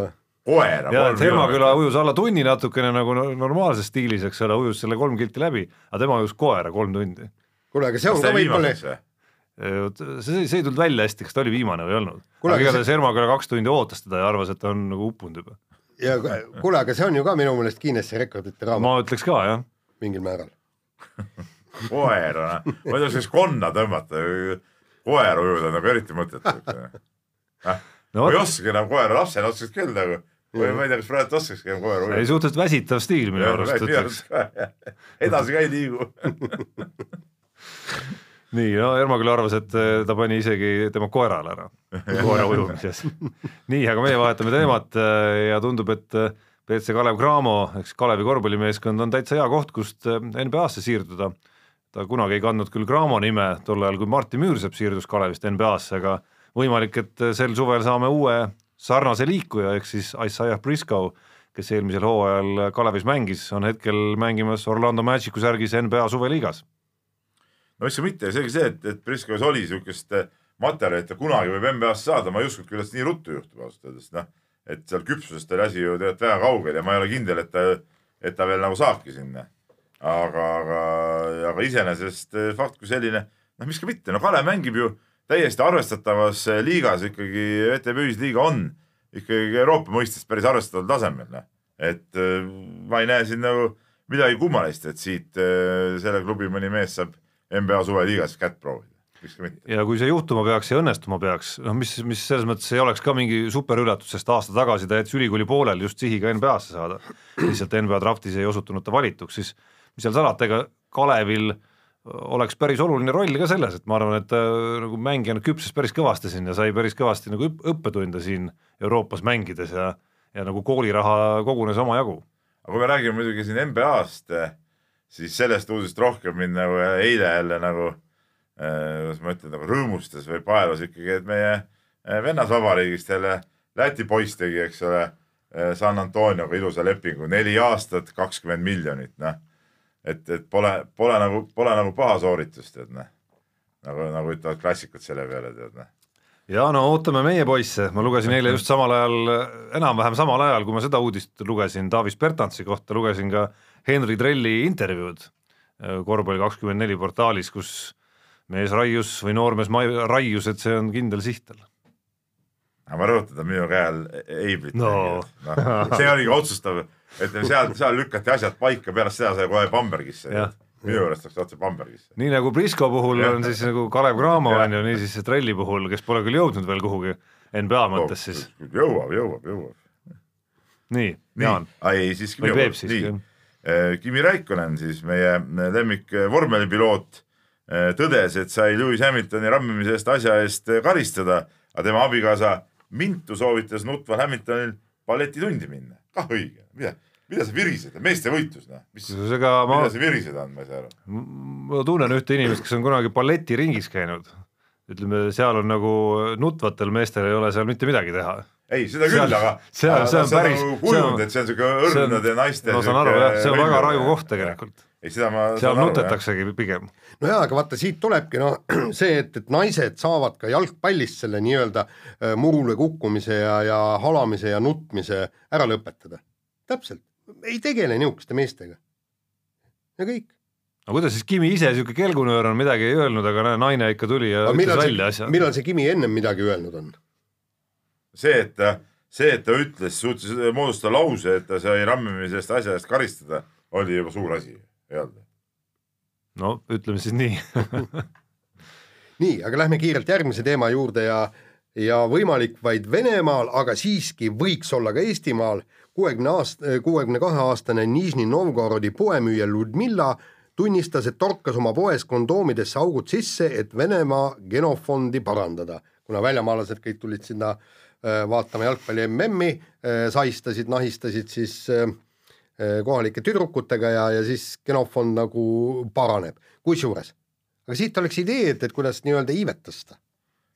koera. ja et Hermaküla ujus alla tunni natukene nagu no- normaalses stiilis, eks ole, ujus selle kolm kilti läbi, aga tema ujus koera kolm tundi. kuule, aga see on ka võib-olla? see, see ei tulnud välja hästi, kas ta oli viimane või ei olnud. Aga igatahes Hermaküla kaks tundi ootas teda ja arvas, et ta on nagu uppunud juba. ja kuule, aga see on ju ka minu meelest Guinessi rekordite raamat ma ütleks ka jah, mingil määral. koera, ma ei tea, kas konna tõmmata, koera ujuda on nagu eriti mõttetu. no ma ei oskagi enam koera, lapsena oskaks küll nagu. või ma ei tea, kas praegu oskakski enam koera ei ujuda. suhteliselt väsitav stiil minu arust edasi ka ei liigu. nii, no Hermaküla arvas, et eh, ta pani isegi tema koerale ära, koera ujumises. nii, aga meie vahetame teemat eh, ja tundub, et eh, BC Kalev Cramo ehk siis Kalevi korvpallimeeskond on täitsa hea koht, kust NBA-sse siirduda. ta kunagi ei kandnud küll Cramo nime, tol ajal kui Martti Müürsepp siirdus Kalevist NBA-sse, aga võimalik, et sel suvel saame uue sarnase liikuja, ehk siis Isaiah Briscoe, kes eelmisel hooajal Kalevis mängis, on hetkel mängimas Orlando Magicu särgis NBA suveliigas. No mis see mitte, seegi see, et, et Briscoe's oli niisugust materjali, et ta kunagi võib NBA-sse saada, ma ei uskunud küll, et see nii ruttu juhtub ausalt öeldes, noh. et seal küpsusest oli asi ju tegelikult väga kaugel ja ma ei ole kindel, et ta, et ta veel nagu saabki sinna. aga, aga, aga iseenesest fakt kui selline, noh, miks ka mitte, no Kalev mängib ju täiesti arvestatavas liigas ikkagi, VTB ühisliiga on ikkagi Euroopa mõistes päris arvestataval tasemel, noh. et ma ei näe siin nagu midagi kummalist, et siit selle klubi mõni mees saab NBA suveliigas kätt proovida, miks ka mitte. ja kui see juhtuma peaks ja õnnestuma peaks, noh mis, mis selles mõttes ei oleks ka mingi superüllatus, sest aasta tagasi ta jättis ülikooli pooleli just sihiga NBA-sse saada. lihtsalt NBA draftis ei osutunud ta valituks, siis mis seal salata, ega Kalevil oleks päris oluline roll ka selles, et ma arvan, et ta nagu mängijana küpses päris kõvasti siin ja sai päris kõvasti nagu õp õppetunde siin Euroopas mängides ja ja nagu kooliraha kogunes omajagu. aga kui me räägime muidugi siin NBA-st, siis sellest uudisest rohkem mind nagu eile jälle nagu äh, kuidas ma ütlen, nagu rõõmustas või paelus ikkagi, et meie äh, vennasvabariigist jälle Läti poiss tegi, eks ole, äh, San Antonioga ilusa lepingu, neli aastat, kakskümmend miljonit, noh et, et pole, pole nagu, pole nagu paha sooritus, tead noh. nagu, nagu ütlevad klassikud selle peale, tead noh. ja no ootame meie poisse, ma lugesin eile just samal ajal, enam-vähem samal ajal, kui ma seda uudist lugesin Davis Bertansi kohta, lugesin ka Henri Trelli intervjuud äh, korvpalli kakskümmend neli portaalis, kus mees raius või noormees raius, et see on kindel siht tal aga ma rõhutan, ta minu käe all Eiblit no. no, see oligi otsustav et seal, seal lükati asjad paika, pärast seda sai kohe Bambergisse. minu juurest läks otse Bambergisse. nii nagu Prisko puhul ja. on siis nagu Kalev Cramo on ju, nii siis Trelli puhul, kes pole küll jõudnud veel kuhugi NBA mõttes siis. jõuab, jõuab, jõuab. nii, Jaan. ei, siis Kimi, nii. Äh, Kimi Raikkonen siis, meie lemmik vormelipiloot, äh, tõdes, et sai Lewis Hamiltoni rammimise eest asja eest karistada, aga tema abikaasa Mintu soovitas nutval Hamiltonil balletitundi minna. Kah õige, mida, mida sa virised, meestevõitlus noh, mis, mida ma... sa virised on, ma ei saa aru. ma tunnen ühte inimest, kes on kunagi balletiringis käinud, ütleme, seal on nagu nutvatel meestel ei ole seal mitte midagi teha ei, seda küll, aga seal, see on päris, see on, et see on siuke õrnade naiste ma saan aru jah, see on väga raju koht tegelikult. ei, seda ma seal nutetaksegi pigem. no jaa, aga vaata, siit tulebki noh, see, et, et naised saavad ka jalgpallist selle nii-öelda äh, murule kukkumise ja, ja halamise ja nutmise ära lõpetada. täpselt, ei tegele niisuguste meestega. ja kõik no kuidas siis Kimi ise, niisugune kelgunöör on, midagi ei öelnud, aga näe, naine ikka tuli ja aga ütles välja asja. millal see Kimi ennem midagi öelnud on? See, et ta, see, et ta ütles, suutis moodustada lause, et ta sai rammimise eest asja eest karistada, oli juba suur asi, olnud? no ütleme siis nii. Nii, aga lähme kiirelt järgmise teema juurde ja, ja võimalik vaid Venemaal, aga siiski võiks olla ka Eestimaal, kuuekümne aasta, kuuekümne kahe aastane Nižni Novgorodi poemüüja Ludmilla tunnistas, et torkas oma poes kondoomidesse augud sisse, et Venemaa genofondi parandada, kuna väljamaalased kõik tulid sinna Äh, vaatama jalgpalli MM-i, äh, sahistasid, nahistasid siis äh, kohalike tüdrukutega ja, ja siis genofond nagu paraneb, kusjuures. aga siit oleks idee, et, et kuidas nii-öelda iivet tõsta.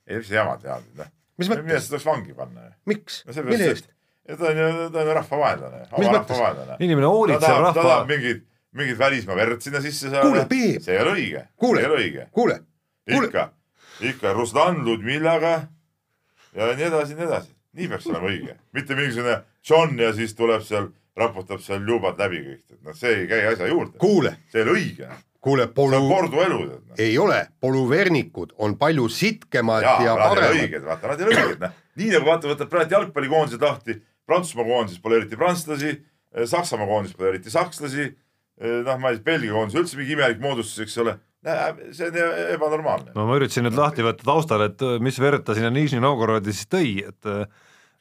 ei, mis jama tead, noh. mis mõttes? millest tuleks vangi panna? miks no,? mille eest? ta on ju, ta on ju rahvavaenlane, rahvavaenlane. inimene hoolitseb rahva. ta tahab mingit, mingit välismaa verd sinna sisse saada. kuule, Peep. see ei ole õige. kuule, kuule, ikka, ikka Ruslan Ludmillaga ja nii edasi, nii edasi. nii peaks olema õige, mitte mingisugune John ja siis tuleb seal, raputab seal jubad läbi kõik, et noh, see ei käi asja juurde. see ei ole õige. kuule, polu. see on korduelu. No. ei ole, polüvernikud on palju sitkemad ja, ja paremad. õiged, vaata, nad ei ole õiged, noh. nii nagu vaata, võtad praegu jalgpallikoondised lahti, Prantsusmaa koondises pole eriti prantslasi, Saksamaa koondises pole eriti sakslasi, noh, ma ei tea, Belgia koondis üldse mingi imelik moodustus, eks ole see on ebanormaalne. no ma üritasin nüüd lahti võtta taustal, et mis verd ta sinna Nižni Novgorodi siis tõi, et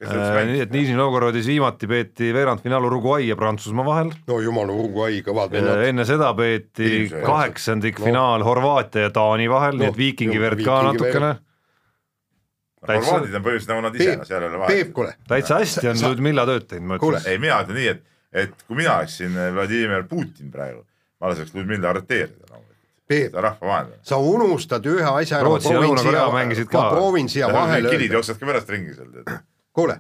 nii et Nižni Novgorodis viimati peeti veerandfinaal Uruguay ja Prantsusmaa vahel. no jumal, Uruguay, kõvad vennad. enne seda peeti kaheksandikfinaal no. Horvaatia ja Taani vahel no,, nii et viikingi verd ka natukene. Horvaadid on põhimõtteliselt nagu nad ise seal ei ole vahet. täitsa hästi on Ludmilla tööd teinud, ma ütleks. ei, mina ütlen nii, et, et kui mina oleksin Vladimir Putin praegu, ma laseks Ludmilla arreteerida loomulikult, Peep, seda rahvavaenlane. sa unustad ühe asja ära, ma Rootsi ja proovin Lõuna-Korea siia, mängisid ma ka. proovin siia vahele kilid öelda, jooksvad ka pärast ringi seal, kuule,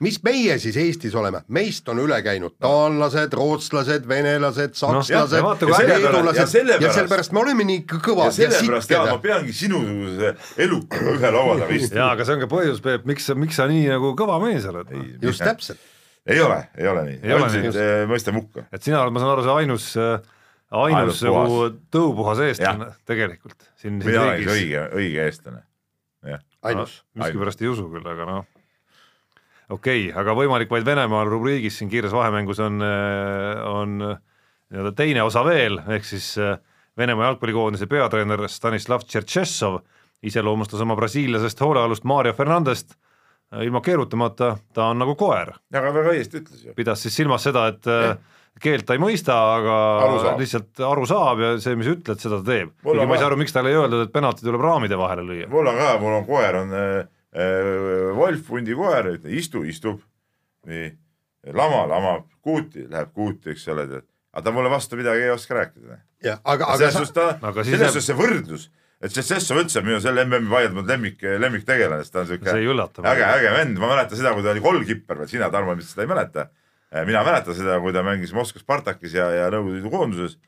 mis meie siis Eestis oleme, meist on üle käinud taanlased, rootslased, venelased, sakslased ja vaata, kui äge- ja leedulased ja sellepärast- sellepärast me oleme nii ja kõvad ja sellepärast ja ma sitked. peangi sinusuguse elukaga ühe laua taga istuma. jaa, aga see on ka põhjus, Peep, miks sa, miks sa nii nagu kõva mees oled. just. täpselt, ei ole, ei ole nii. Ei ole nii, just. mõista hukka. et sina oled, ma saan aru, see ainus, ainus Ainus nagu puhas. tõupuhas eestlane tegelikult siin, siin mina olen ikka riigis. õige, õige eestlane. jah, ainus. miskipärast ei usu küll, aga noh, okei okay,, aga võimalik vaid Venemaal rubriigis siin kiires vahemängus on, on nii-öelda teine osa veel, ehk siis äh, Venemaa jalgpallikoondise peatreener Stanislav Tšertšessov iseloomustas oma brasiillasest hoolealust Mario Fernandest äh, ilma keerutamata, ta on nagu koer, aga väga õigesti ütles ju. pidas siis silmas seda, et äh, keelt ta ei mõista, aga Aru saab. lihtsalt aru saab ja see, mis ütled, seda ta teeb. Kuigi ma ei saa aru, miks talle ei öeldud, et penalti tuleb raamide vahele lüüa. mul on ka, mul on koer on äh, äh, Wolf hundi koer, istu, istub, nii, lama, lamab, kuuti, läheb kuuti, eks ole, tead. aga ta mulle vastu midagi ei oska rääkida. jah, aga, aga selles suhtes ta, selles suhtes see võrdlus, et see Sessov üldse on minu selle MM-i vaieldamatu lemmik, lemmiktegelane, sest ta on siuke äge, äge vend, ma mäletan seda, kui ta oli golkipper veel, sina, Tarmo, ilmselt seda ei mäleta. Mina mäletan seda, kui ta mängis Moskva Spartakis ja, ja Nõukogude Liidu koonduses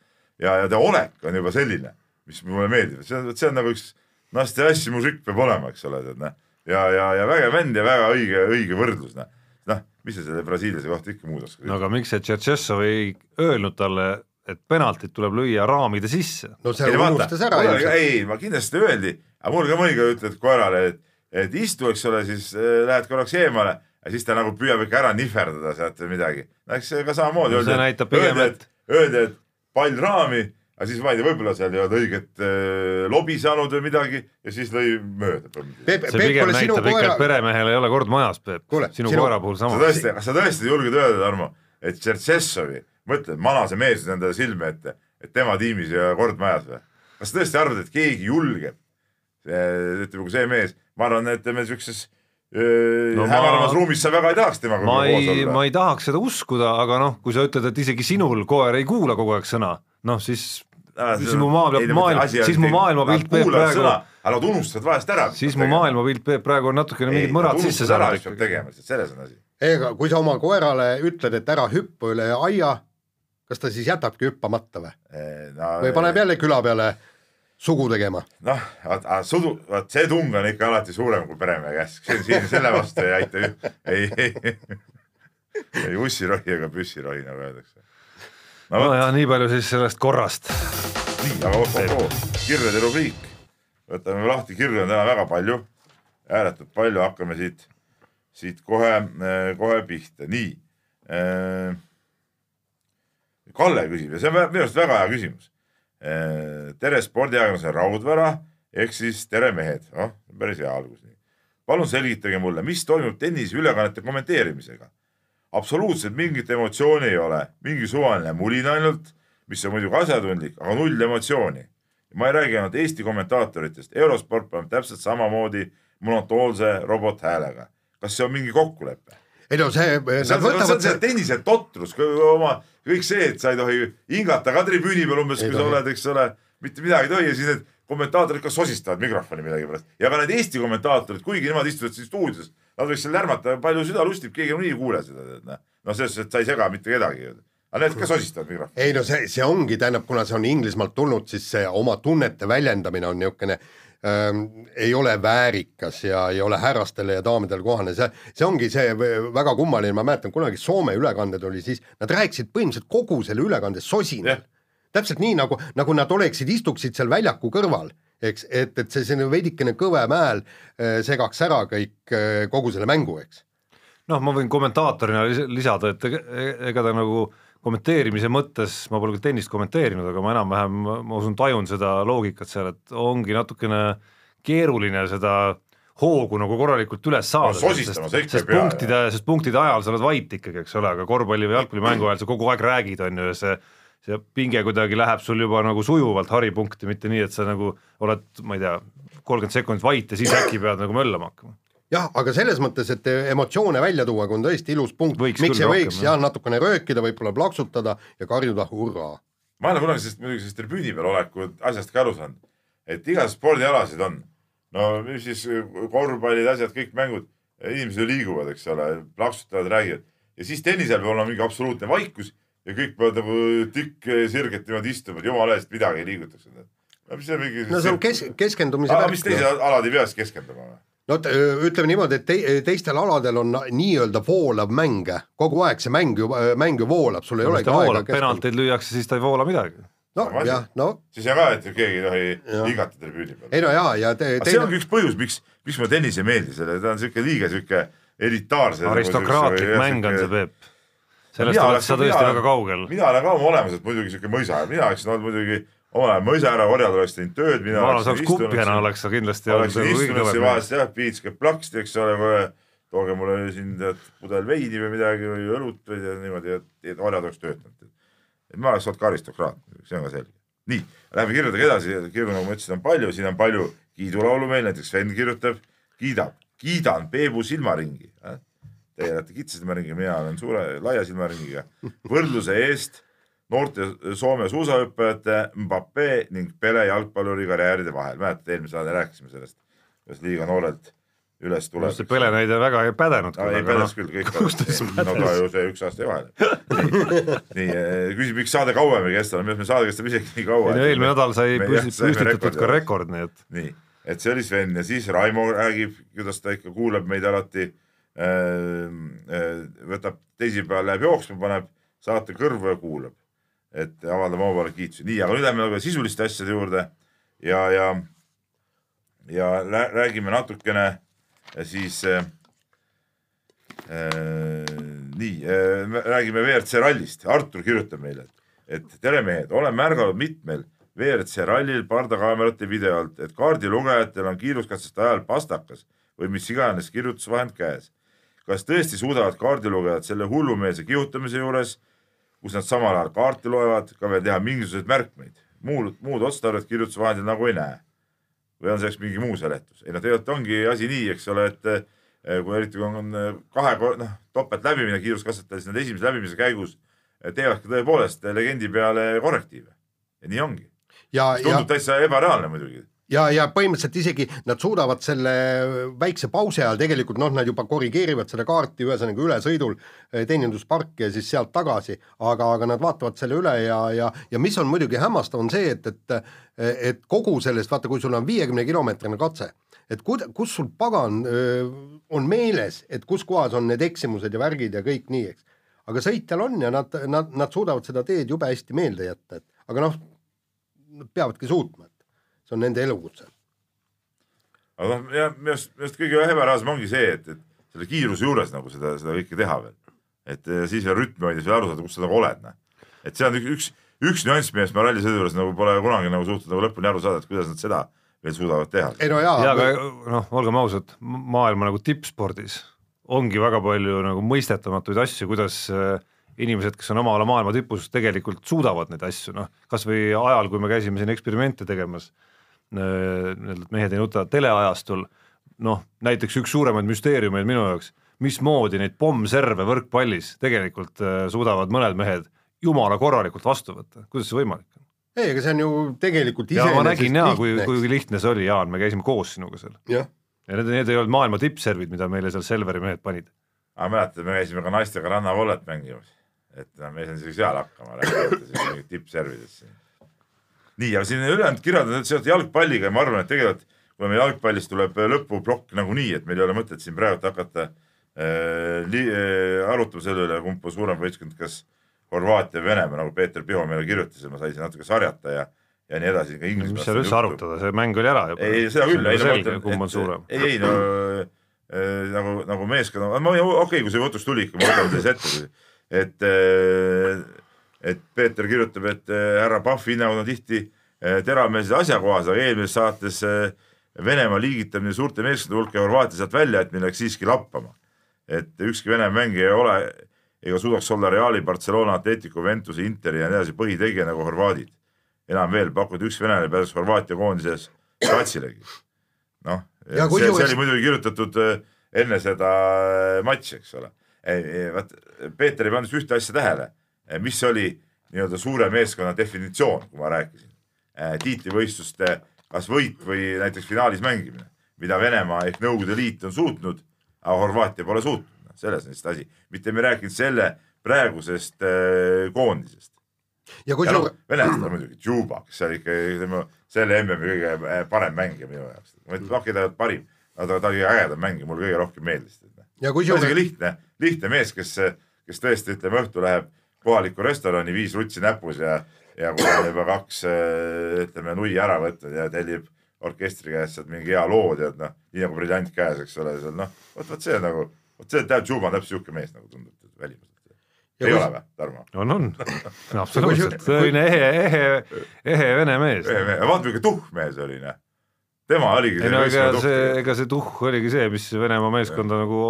ja, ja ta olek on juba selline, mis mulle meeldib, see on, see on nagu üks nasteassi mužikk peab olema, eks ole, tead noh. ja, ja, ja vägev vend ja väga õige, õige võrdlus, noh. noh, mis sa selle brasiillase kohta ikka muud oskad no aga miks see Tšetšessov ei öelnud talle, et penaltit tuleb lüüa raamide sisse? no see unustas ära ei, ilmselt. ei, ma kindlasti öeldi, aga mul ka mõnikord ütled koerale, et, et istu, eks ole, siis äh, lähed korraks eemale ja siis ta nagu püüab ikka ära nihverdada sealt või midagi. no eks see ka samamoodi No see näitab pigem, öeldi, et, öeldi, et pall raami, aga siis ma ei tea, võib-olla seal ei olnud õiget äh, lobi saanud või midagi ja siis lõi mööda. See pigem näitab ikka, koera et, peremehel ei ole kord majas, Peep sinu sinu- koera puhul sa sama. tõesti, kas sa tõesti julged öelda, Tarmo, et Tšertšessovi, mõtle, manase mees endale silme ette, et tema tiimis ei ole kord majas või? kas sa tõesti arvad, et keegi julgeb? ütleme, kui see mees, ma arvan, et ütleme siukses No no, ma- hämaramas ruumis sa väga ei tahaks temaga ma koos ei, olla ma ei tahaks seda uskuda, aga noh, kui sa ütled, et isegi sinul koer ei kuula kogu aeg sõna, noh siis, Ah, siis mu maailma- maailm- siis mu maailmapilt Peep praegu- aga nad unustavad vahest ära. siis mu maailmapilt, Peep, praegu on natukene mingid mõrad sisse saanud ikkagi. ikkagi. tegema, selles on asi. ega kui sa oma koerale ütled, et ära hüppa üle aia, kas ta siis jätabki hüppamata või? no, või paneb jälle küla peale sugu tegema? noh, vaat sudu, vaat see tung on ikka alati suurem kui peremehe käsk, siin, siin selle vastu ei aita, ei, ei, ei ussirohi ega püssirohi, nagu öeldakse. no vot, nojah, nii palju siis sellest korrast. nii, aga oh, oh, oh, kirjade rubriik. võtame lahti, kirju on täna väga palju, ääretult palju, hakkame siit, siit kohe, kohe pihta, nii. Kalle küsib ja see on minu arust väga hea küsimus. Tere spordiajakirjanduse Raudvara ehk siis tere mehed, noh, päris hea algus. palun selgitage mulle, mis toimub tenniseülekannete kommenteerimisega absoluutselt mingit emotsiooni ei ole, mingi suvaline mulin ainult, mis on muidugi asjatundlik, aga null emotsiooni. ma ei räägi ainult Eesti kommentaatoritest, eurosport paneb täpselt samamoodi monotoonse robothäälega. kas see on mingi kokkulepe? Ei no see, see on, see on see tennise totrus, oma kõik see, et sa ei tohi hingata ka tribüüni peal umbes, kui sa oled, eks ole, mitte midagi ei tohi ja siis need kommentaatorid ka sosistavad mikrofoni millegipärast ja ka need Eesti kommentaatorid, kuigi nemad istuvad siin stuudios, nad võiks seal lärmata, palju süda lustib, keegi nagunii ei kuule seda, tead noh. noh, selles suhtes, et sa ei sega mitte kedagi aga need ka sosistavad mikrofoni. ei no see, see ongi, tähendab, kuna see on Inglismaalt tulnud, siis see oma tunnete väljendamine on niisugune ähm, ei ole väärikas ja ei ole härrastele ja daamidele kohane, see, see ongi see väga kummaline, ma mäletan kunagi Soome ülekanded oli siis, nad rääkisid põhimõtteliselt kogu selle ülekande sosinal Jah. täpselt nii nagu, nagu nad oleksid, istuksid seal väljaku kõrval, eks, et, et see selline veidikene kõvem hääl äh, segaks ära kõik äh, kogu selle mängu, eks. noh, ma võin kommentaatorina lis- lisada, et ega ta nagu kommenteerimise mõttes, ma pole küll tennist kommenteerinud, aga ma enam-vähem, ma usun, tajun seda loogikat seal, et ongi natukene keeruline seda hoogu nagu korralikult üles saada No sest pea, punktide, sest punktide ajal sa oled vait ikkagi, eks ole, aga korvpalli või jalgpallimängu ajal sa kogu aeg räägid, on ju, ja see see pinge kuidagi läheb sul juba nagu sujuvalt haripunkti, mitte nii, et sa nagu oled, ma ei tea, kolmkümmend sekundit vait ja siis äkki pead nagu möllama hakkama. jah, aga selles mõttes, et emotsioone välja tuua, kui on tõesti ilus punkt, Võiks miks ei võiks jah. natukene röökida, võib-olla plaksutada ja karjuda hurraa. ma ei ole kunagi sellest muidugi sellest tribüüni peal oleku asjast ka aru saanud, et iga spordialasid on, no mis siis korvpallid, asjad, kõik mängud, inimesed ju liiguvad, eks ole, plaksutavad, räägivad ja siis tennisel peab olema mingi absoluutne vaikus ja kõik peavad nagu tikk sirget niimoodi istuma, et jumala eest midagi ei liigutaks. no mis see mingi. no see on kes-, keskendumise aga mis teised alad ei pea siis keskenduma või? No ütleme niimoodi, et te, teistel aladel on nii-öelda voolav mäng, kogu aeg see mäng ju, mäng ju voolab, sul ei kui olegi ta aega voolab, penalteid lüüakse, siis ta ei voola midagi. no jah, no siis on ka, et keegi ei tohi Jah. hingata tribüüni peal. ei no jaa, ja te, aga see ongi üks põhjus, miks, miks mulle tennis ei meeldi, selle, ta on siuke liiga siuke elitaarse. aristokraatlik mäng on see, Peep. sellest oled oleks- sa tõesti väga kaugel. mina olen ka oma olemuselt muidugi siuke mõisa, mina oleksin olnud muidugi omal ajal mõisa ära, orjad oleks teinud tööd, mina ma oleksin oleks kupjana, oleks sa kindlasti oleksin nagu kõige istunud siin vahest jah, piitske plaksti, eks ole, kohe tooge mulle siin tead pudel veini või midagi või õlut või tead, niimoodi, et, orjad oleks töötanud. et ma oleks olnud ka aristokraat, see on ka selge. nii, lähme kirjadega edasi, kirju nagu ma ütlesin, on palju, siin on palju kiidulaulu meil, näiteks Sven kirjutab, kiidab, kiidan Peebu silmaringi. Teie olete kitsa silmaringi, mina olen suure laia silmaringiga. võrdluse eest noorte Soome suusahüppajate Mbappe ning Pele jalgpalluri karjääride vahel. mäletate, eelmisel nädalal rääkisime sellest, kuidas liiga noorelt üles tuleb. see Pele näide väga ei pädenud. no ei pädes küll, kõik no ta ju see üks aasta jäi vahele. nii, nii, küsib, miks saade kauem ei kesta, meie saade kestab isegi nii kaua. eelmine nädal sai püstitatud ka rekord, nii et nii, et see oli Sven ja siis Raimo räägib, kuidas ta ikka kuulab meid alati. võtab teisipäeval läheb jooksma, paneb saate kõrvu ja kuulab, et avaldame omavahel kiitusi, nii, aga nüüd lähme nagu sisuliste asjade juurde ja, ja, ja räägime natukene siis äh, äh, nii äh,, räägime WRC rallist, Artur kirjutab meile, et tere mehed, olen märganud mitmel WRC rallil pardakaamerate video alt, et kaardilugejatel on kiiruskatsete ajal pastakas või mis iganes kirjutusvahend käes. kas tõesti suudavad kaardilugejad selle hullumeelse kihutamise juures, kus nad samal ajal kaarti loevad, ka veel teha mingisuguseid märkmeid, muud, muud otstarvet kirjutusvahendil nagu ei näe? või on selleks mingi muu seletus? ei no tegelikult ongi asi nii, eks ole, et eh, kui eriti kui on eh, kahe, noh, topelt läbimine kiiruskatsetel, siis nad esimese läbimise käigus eh, teevadki tõepoolest legendi peale korrektiive. ja nii ongi. ja, ja tundub, täitsa ebareaalne muidugi. ja, ja põhimõtteliselt isegi nad suudavad selle väikse pausi ajal tegelikult noh, nad juba korrigeerivad seda kaarti ühesõnaga ülesõidul eh, teenindusparki ja siis sealt tagasi, aga, aga nad vaatavad selle üle ja, ja, ja mis on muidugi hämmastav, on see, et, et et kogu sellest, vaata, kui sul on viiekümne kilomeetrine katse, et kud-, kus sul pagan öö, on meeles, et kus kohas on need eksimused ja värgid ja kõik nii, eks. aga sõitjal on ja nad, nad, nad suudavad seda teed jube hästi meelde jätta, et aga noh, nad peavadki suutma, see on nende elukutse aga noh, ja minu arust, minu arust kõige ebareaalsem ongi see, et, et selle kiiruse juures nagu seda, seda kõike teha veel. et eh, siis veel rütmi hoida, siis aru saada, kus sa nagu oled, noh. et see on üks, üks, üks nüanss, millest ma rallisõidu juures nagu pole kunagi nagu suutnud nagu lõpuni aru saada, et kuidas nad seda veel suudavad teha. ei no jaa ja aga noh, olgem ausad, maailma nagu tippspordis ongi väga palju nagu mõistetamatuid asju, kuidas äh, inimesed, kes on oma ala maailma tipus, tegelikult suudavad neid asju, noh kasvõi ajal, kui me käisime siin eksperimente tegemas, nii-öelda Mehed ei nuta teleajastul, noh näiteks üks suuremaid müsteeriumeid minu jaoks, mismoodi neid pommserve võrkpallis tegelikult äh, suudavad mõned mehed jumala korralikult vastu võtta, kuidas see võimalik on? ei, aga see on ju tegelikult ja ma iseenesest nägin jaa, kui, lihtne, kui lihtne see oli, Jaan, me käisime koos sinuga seal ja need, need ei olnud maailma tippservid, mida meile seal Selveri mehed panid. aga mäletad, me käisime ka naistega rannavollet mängimas, et no, me ei saanud isegi seal hakkama, rääkimata siis mingit tippservidest siin. nii, aga siin ülejäänud kirjad on seotud jalgpalliga ja ma arvan, et tegelikult kui meil jalgpallis tuleb lõpuplokk nagunii, et meil ei ole mõtet siin praegu hakata äh, äh, arutama selle üle, kumb on suurem võistkond, kas Horvaatia või Venemaa, nagu Peeter Piho meile kirjutas ja ma sain siin natuke sarjata ja, ja nii edasi. mis seal üldse arutada, see mäng oli ära juba. ei, seda küll, ei no ma ütlen, kumb on suurem. ei, ei no äh, nagu, nagu meeskond, ma okei okay,, kui see jutus tuli ikka, ma võtan selle ette, et äh, et Peeter kirjutab, et äh, härra Pahvi hinnangud on tihti äh, teravmeelsed ja asjakohased, aga eelmises saates äh, Venemaa liigitamine suurte meeskondade hulka ja Horvaatia sealt välja jätmine läks siiski lappama. et ükski Vene mängija ei ole ega suudaks olla Reali, Barcelona, Atletico, Ventuse, Interi ja nii edasi põhitegija nagu horvaadid. enam veel pakuti üks venelane pääses Horvaatia koondises platsilegi. noh, Ja see, see oli muidugi kirjutatud enne seda matši, eks ole. vaat Peeter ei pannud ühte asja tähele, mis oli nii-öelda suure meeskonna definitsioon, kui ma rääkisin. tiitlivõistluste kas võit või näiteks finaalis mängimine, mida Venemaa ehk Nõukogude Liit on suutnud, aga Horvaatia pole suutnud, selles on lihtsalt asi, mitte me ei rääkinud selle praegusest äh, koondisest. ja noh kusjuures, venelastel on muidugi Džuba, kes oli ikka ütleme selle MM-i kõige parem mängija minu jaoks. ma ei ütle, okei, ta ei olnud parim, aga ta, oli ägedam mängija, mulle kõige rohkem meeldis. ja kusjuures, lihtne, lihtne mees, kes, kes tõesti ütleme õhtul läheb kohalikku restorani, viis rutsi näpus ja, ja kui on juba kaks äh, ütleme nui ära võtnud ja tellib orkestri käest sealt mingi hea loo, tead noh, nii nagu briljant käes, eks ole, seal noh, vot, vot see nagu, vot see tähendab, Džuba on täpselt siuke mees nagu tundub välimuselt. Ja ei kus- ole või, Tarmo? on, on, absoluutselt, tõeline ehe, ehe, ehe vene mees. vaata, milline tuhh mees oli, noh. Tema oligi ei no ega see, ega see tuhh oligi see, mis Venemaa meeskonda nagu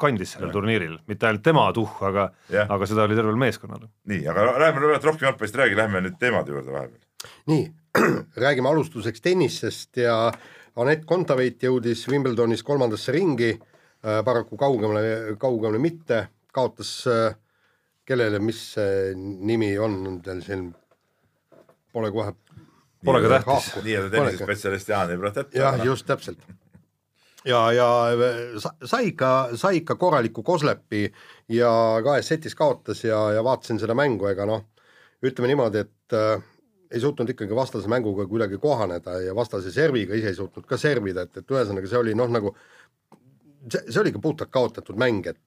kandis sellel turniiril, mitte ainult tema tuhh, aga, aga seda oli tervel meeskonnal. nii, aga läheme nüüd rohkem jalgpallist räägi, lähme nüüd teemade juurde vahepeal. nii, räägime alustuseks tennisest ja Anett Kontaveit jõudis Wimbledonis kolmandasse ringi äh,, paraku kaugemale, kaugemale mitte, kaotas äh, kellele, mis see nimi on teil siin, pole kohe Pole ka tähtis. nii-öelda tennisespetsialist Jaan ei protesta. jah, just täpselt. ja, ja sa- sai ikka, sai ikka korraliku koslepi ja kahes setis kaotas ja, ja vaatasin seda mängu, ega noh, ütleme niimoodi, et äh, ei suutnud ikkagi vastase mänguga kuidagi kohaneda ja vastase serviga ise ei suutnud ka servida, et, et ühesõnaga see oli noh, nagu see, see oli ikka puhtalt kaotatud mäng, et,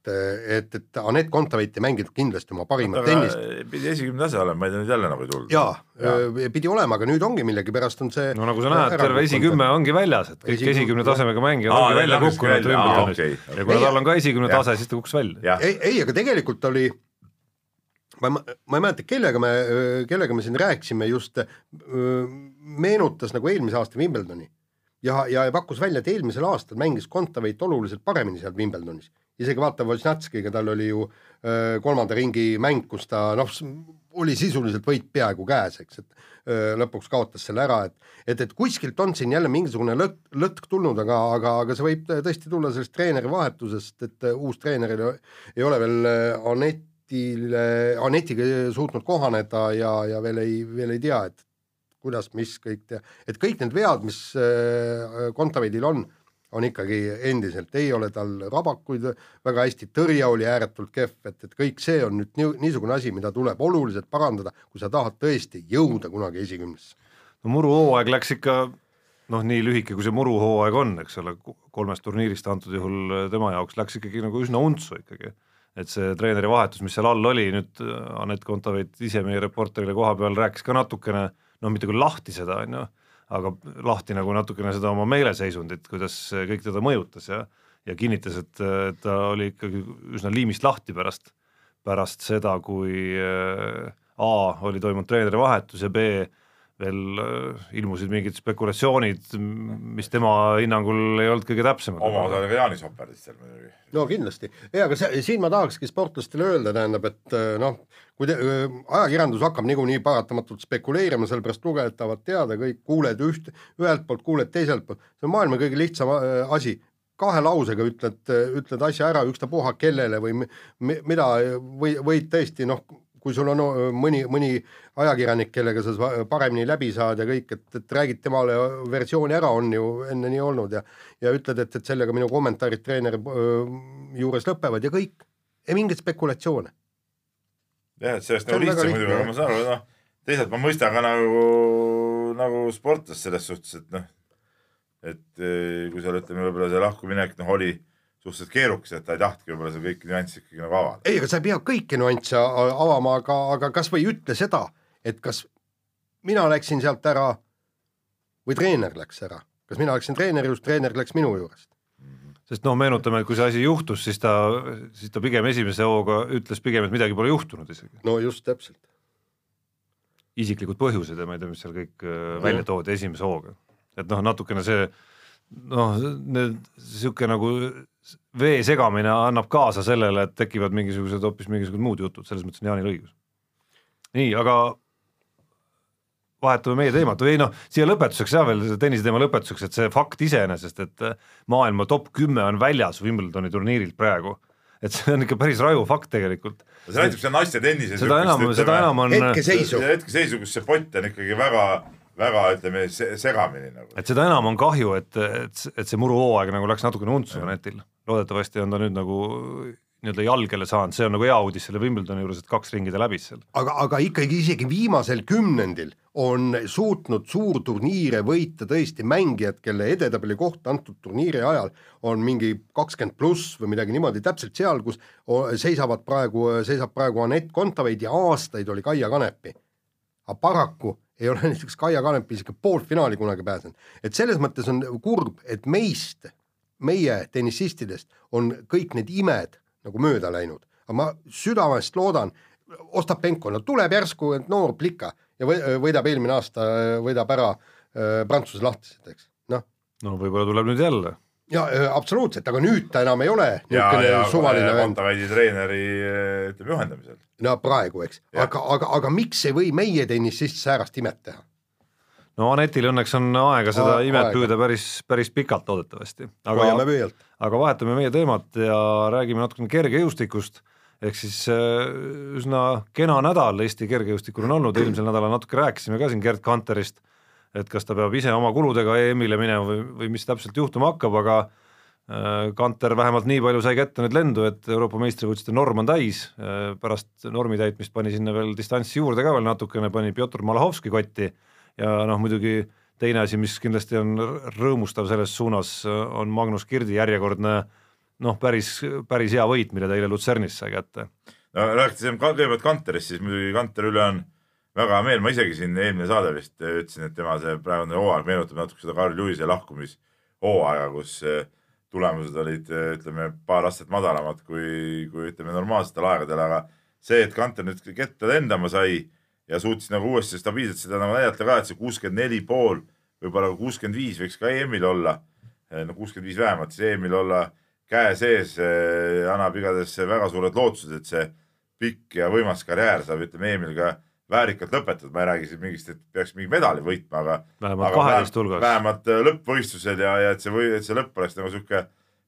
et, et Anett Kontaveit ei mänginud kindlasti oma parimat tennist. pidi esikümne tase olema, ma ei tea nüüd jälle nagu ei tulnud. jaa, pidi olema, aga nüüd ongi millegipärast on see no nagu sa näed, terve esikümme ongi väljas, et kõik Esikümne- esikümne tasemega mängijad ongi välja kukkunud Wimbledonis okei, ja kuna tal on ka esikümne tase, siis ta kukkus välja. ei, ei, aga tegelikult oli, ma ei, ma ei mäleta, kellega me, kellega me siin rääkisime just, meenutas nagu eelmise aasta Wimbledoni ja, ja pakkus välja, et eelmisel aastal mängis Kontaveit oluliselt paremini seal Wimbledonis. isegi vaata, Wozniackiga tal oli ju öö, kolmanda ringi mäng, kus ta noh, oli sisuliselt võit peaaegu käes, eks, et öö, lõpuks kaotas selle ära, et et, et kuskilt on siin jälle mingisugune lõtk, lõtk tulnud, aga, aga, aga see võib tõesti tulla sellest treeneri vahetusest, et äh, uus treener ei, ole veel äh, Anetile, Anetiga suutnud kohaneda ja, ja veel ei, veel ei tea, et kuidas, mis kõik teha, et kõik need vead, mis äh, Kontaveidil on, on ikkagi endiselt, ei ole tal rabakuid väga hästi, tõrje oli ääretult kehv, et, et kõik see on nüüd nii, niisugune asi, mida tuleb oluliselt parandada, kui sa tahad tõesti jõuda kunagi esikümnesse. no muruhooaeg läks ikka noh, nii lühike, kui see muruhooaeg on, eks ole, kolmest turniirist antud juhul äh, tema jaoks läks ikkagi nagu üsna untsu ikkagi. et see treeneri vahetus, mis seal all oli, nüüd äh, Anett Kontaveit ise meie reporterile koha peal rääkis ka natukene, no mitte küll lahti seda, on ju, aga lahti nagu natukene seda oma meeleseisundit, kuidas kõik teda mõjutas ja ja kinnitas, et ta oli ikkagi üsna liimist lahti pärast, pärast seda, kui äh, A oli toimunud treeneri vahetus ja B veel äh, ilmusid mingid spekulatsioonid, mis tema hinnangul ei olnud kõige täpsemad. oma osa oli ka Jaanis Hoperdist seal muidugi. no kindlasti, ei aga see, siin ma tahakski sportlastele öelda, tähendab, et äh, noh, kui te, öö, ajakirjandus hakkab niikuinii paratamatult spekuleerima, sellepärast lugejad tahavad teada kõik, kuuled üht, ühelt poolt, kuuled teiselt poolt, see on maailma kõige lihtsam asi, kahe lausega ütled, ütled asja ära, ükstapuha kellele või mi- mi- mida või, võid tõesti noh, kui sul on mõni, mõni ajakirjanik, kellega sa paremini läbi saad ja kõik, et, et räägid temale versiooni ära, on ju enne nii olnud ja ja ütled, et, et sellega minu kommentaarid treeneri juures lõpevad ja kõik, ei mingeid spekulatsioone. jah, et sellest nagu lihtsam muidugi, aga ma saan aru, noh, teisalt ma mõistan ka nagu, nagu sportlast selles suhtes, et noh, et kui seal ütleme, võib-olla see lahkuminek noh, oli suhteliselt keerukas, et ta ei tahtnudki võib-olla seda kõiki nüansse ikkagi nagu avada. ei, aga sa ei pea kõiki nüansse avama, aga, aga kas või ütle seda, et kas mina läksin sealt ära või treener läks ära, kas mina läksin treeneri juurest, treener läks minu juurest. sest no meenutame, et kui see asi juhtus, siis ta, siis ta pigem esimese hooga ütles pigem, et midagi pole juhtunud isegi. no just täpselt. isiklikud põhjused ja ma ei tea, mis seal kõik äh, välja toodi esimese hooga. et noh, natukene see noh, need sihuke nagu vee segamine annab kaasa sellele, et tekivad mingisugused hoopis mingisugused muud jutud, selles mõttes on Jaanil õigus. nii, aga vahetame meie teemat või ei noh, siia lõpetuseks ja veel tennise teema lõpetuseks, et see fakt iseenesest, et maailma top kümme on väljas Wimbledoni turniirilt praegu, et see on ikka päris raju fakt tegelikult. see näitab, see on naiste tennises. seda enam, seda enam on hetkeseisu, hetkeseisu, kus see pott on ikkagi väga väga ütleme segamini nagu. et seda enam on kahju, et, et, et see muruhooaeg nagu läks natukene untsu Netil, loodetavasti on ta nüüd nagu nii-öelda jalgele saanud, see on nagu hea uudis selle Wimbledoni juures, et kaks ringi ta läbis seal. aga, aga ikkagi isegi viimasel kümnendil on suutnud suurturniire võita tõesti mängijad, kelle edetabeli koht antud turniiri ajal on mingi kakskümmend pluss või midagi niimoodi, täpselt seal, kus seisavad praegu, seisab praegu Anett Kontaveit ja aastaid oli Kaia Kanepi. aga paraku ei ole näiteks Kaia Kanepi isegi poolfinaali kunagi pääsenud. et selles mõttes on kurb, et meist, meie tennisistidest on kõik need imed nagu mööda läinud, aga ma südamest loodan, Ostapenko, no tuleb järsku, noor plika ja võidab eelmine aasta, võidab ära äh, Prantsuse lahtised, eks, noh. no võib-olla tuleb nüüd jälle. ja äh, absoluutselt, aga nüüd ta enam ei ole niisugune suvaline vend. Kontaveidi treeneri ütleme juhendamisel. no praegu, eks, aga, aga, aga miks ei või meie tennisist säärast imet teha? No Anetil õnneks on aega seda A imet püüda päris, päris pikalt loodetavasti. hoiame pöialt. aga vahetame meie teemat ja räägime natukene kergejõustikust, ehk siis äh, üsna kena nädal Eesti kergejõustikul on olnud, eelmisel nädalal natuke rääkisime ka siin Gerd Kanterist, et kas ta peab ise oma kuludega EM-ile minema või, või mis täpselt juhtuma hakkab, aga äh, Kanter vähemalt nii palju sai kätte nüüd lendu, et Euroopa meistrivõistluste norm on täis, äh, pärast normi täitmist pani sinna veel distantsi juurde ka veel natukene, pani Pjotor Malahovski kotti ja noh, muidugi teine asi, mis kindlasti on rõõmustav selles suunas, on Magnus Kirdi järjekordne noh, päris, päris hea võit, mille ta eile Lutsernis sai kätte. no rääkides kõigepealt Kanterist, siis muidugi Kanter üle on väga hea meel, ma isegi siin eelmine saade vist ütlesin, et tema see praegune hooaeg meenutab natuke seda Karl Lewise lahkumishooaega, kus eh, tulemused olid, ütleme, paar astet madalamad kui, kui ütleme normaalsetel aegadel, aga see, et Kanter nüüd ketta lendama sai ja suutis nagu uuesti stabiilselt seda nagu näidata ka, et see kuuskümmend neli pool, võib-olla kuuskümmend viis võiks ka EM-il olla, no kuuskümmend viis vähemalt, siis EM-il olla käe sees eh, annab igatahes väga suured lootused, et see pikk ja võimas karjäär saab, ütleme EM-il ka väärikalt lõpetatud, ma ei räägi siin mingist, et peaks mingi medali võitma, aga vähemalt kaheteist hulgas. vähemalt eh, lõppvõistlusel ja, ja et see või, et see lõpp oleks nagu sihuke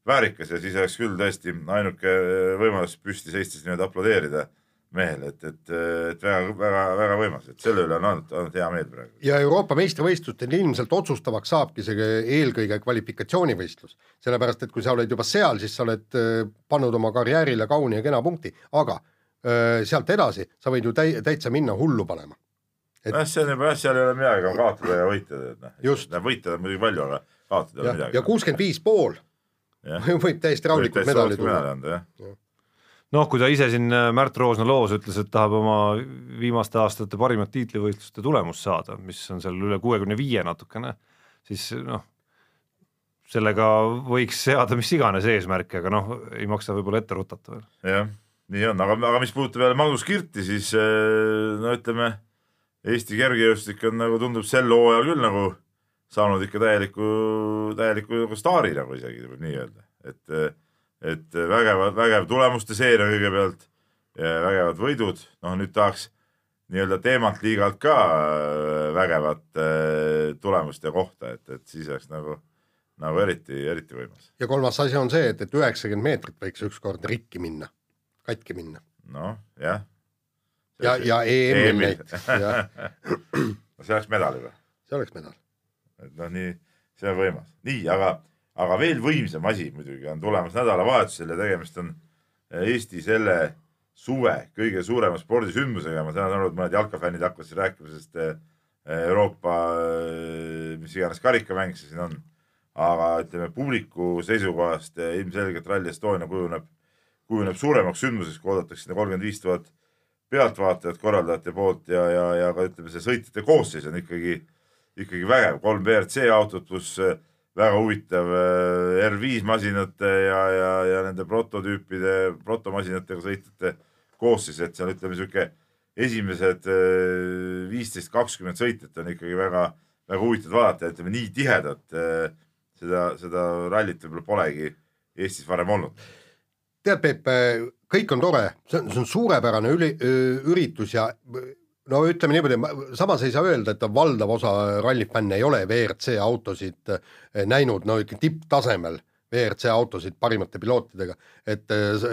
väärikas ja siis oleks küll tõesti ainuke võimalus püsti seistes nii-öelda aplodeerida mehele, et, et, et väga-väga-väga võimas, et selle üle on olnud, olnud hea meel praegu. ja Euroopa meistrivõistlustel ilmselt otsustavaks saabki see eelkõige kvalifikatsioonivõistlus, sellepärast et kui sa oled juba seal, siis sa oled äh, pannud oma karjäärile kauni ja kena punkti, aga öö, äh, sealt edasi sa võid ju täi-, täitsa minna hullu panema. Et... noh, see on juba jah, seal ei ole midagi, aga kaotada ja võita, et noh, võita on muidugi palju, aga kaotada ei ole midagi. ja kuuskümmend viis pool võib täiesti rahulikult medali tuua noh, kui ta ise siin äh, Märt Roosna loos ütles, et tahab oma viimaste aastate parimat tiitlivõistluste tulemust saada, mis on seal üle kuuekümne viie natukene, siis noh, sellega võiks seada mis iganes eesmärke, aga noh, ei maksa võib-olla ette rutata veel. jah, nii on, aga, aga mis puudutab jälle Magnus Kirti, siis äh, no ütleme, Eesti kergejõustik on nagu tundub sel hooajal küll nagu saanud ikka täieliku, täieliku nagu staari nagu isegi võib nii öelda, et äh, et vägevad, vägev tulemuste seeria kõigepealt, vägevad võidud, noh nüüd tahaks nii-öelda teemant liigalt ka äh, vägevat äh, tulemust ja kohta, et, et siis oleks nagu, nagu eriti, eriti võimas. ja kolmas asi on see, et, et üheksakümmend meetrit võiks ükskord rikki minna, katki minna. noh, jah. ja, ja EM-il näiteks, jah. no see oleks medal juba. see oleks medal. et noh, nii, see on võimas, nii, aga aga veel võimsam asi muidugi on tulemas nädalavahetusel ja tegemist on eh, Eesti selle suve kõige suurema spordisündmusega, ma saan aru, et mõned jalkafännid hakkasid rääkima sellest eh, Euroopa, eh, mis iganes karikamäng see siin on. aga ütleme publiku seisukohast ilmselgelt Rally Estonia kujuneb, kujuneb suuremaks sündmuseks, kui oodatakse sinna kolmkümmend viis tuhat pealtvaatajat korraldajate poolt ja, ja, ja ka ütleme, see sõitjate koosseis on ikkagi, ikkagi vägev, kolm WRC autot pluss väga huvitav äh, R5 masinate ja, ja, ja nende prototüüpide, protomasinatega sõitjate koosseis, et seal ütleme sihuke esimesed äh, viisteist, kakskümmend sõitjat on ikkagi väga, väga huvitav vaadata ütleme nii tihedat äh, seda, seda rallit võib-olla polegi Eestis varem olnud. tead, Peep, kõik on tore, see on, see on suurepärane üli, üritus ja no ütleme niimoodi, samas ei saa öelda, et valdav osa rallifänne ei ole WRC autosid eh, näinud no ikka tipptasemel WRC autosid parimate pilootidega, et eh,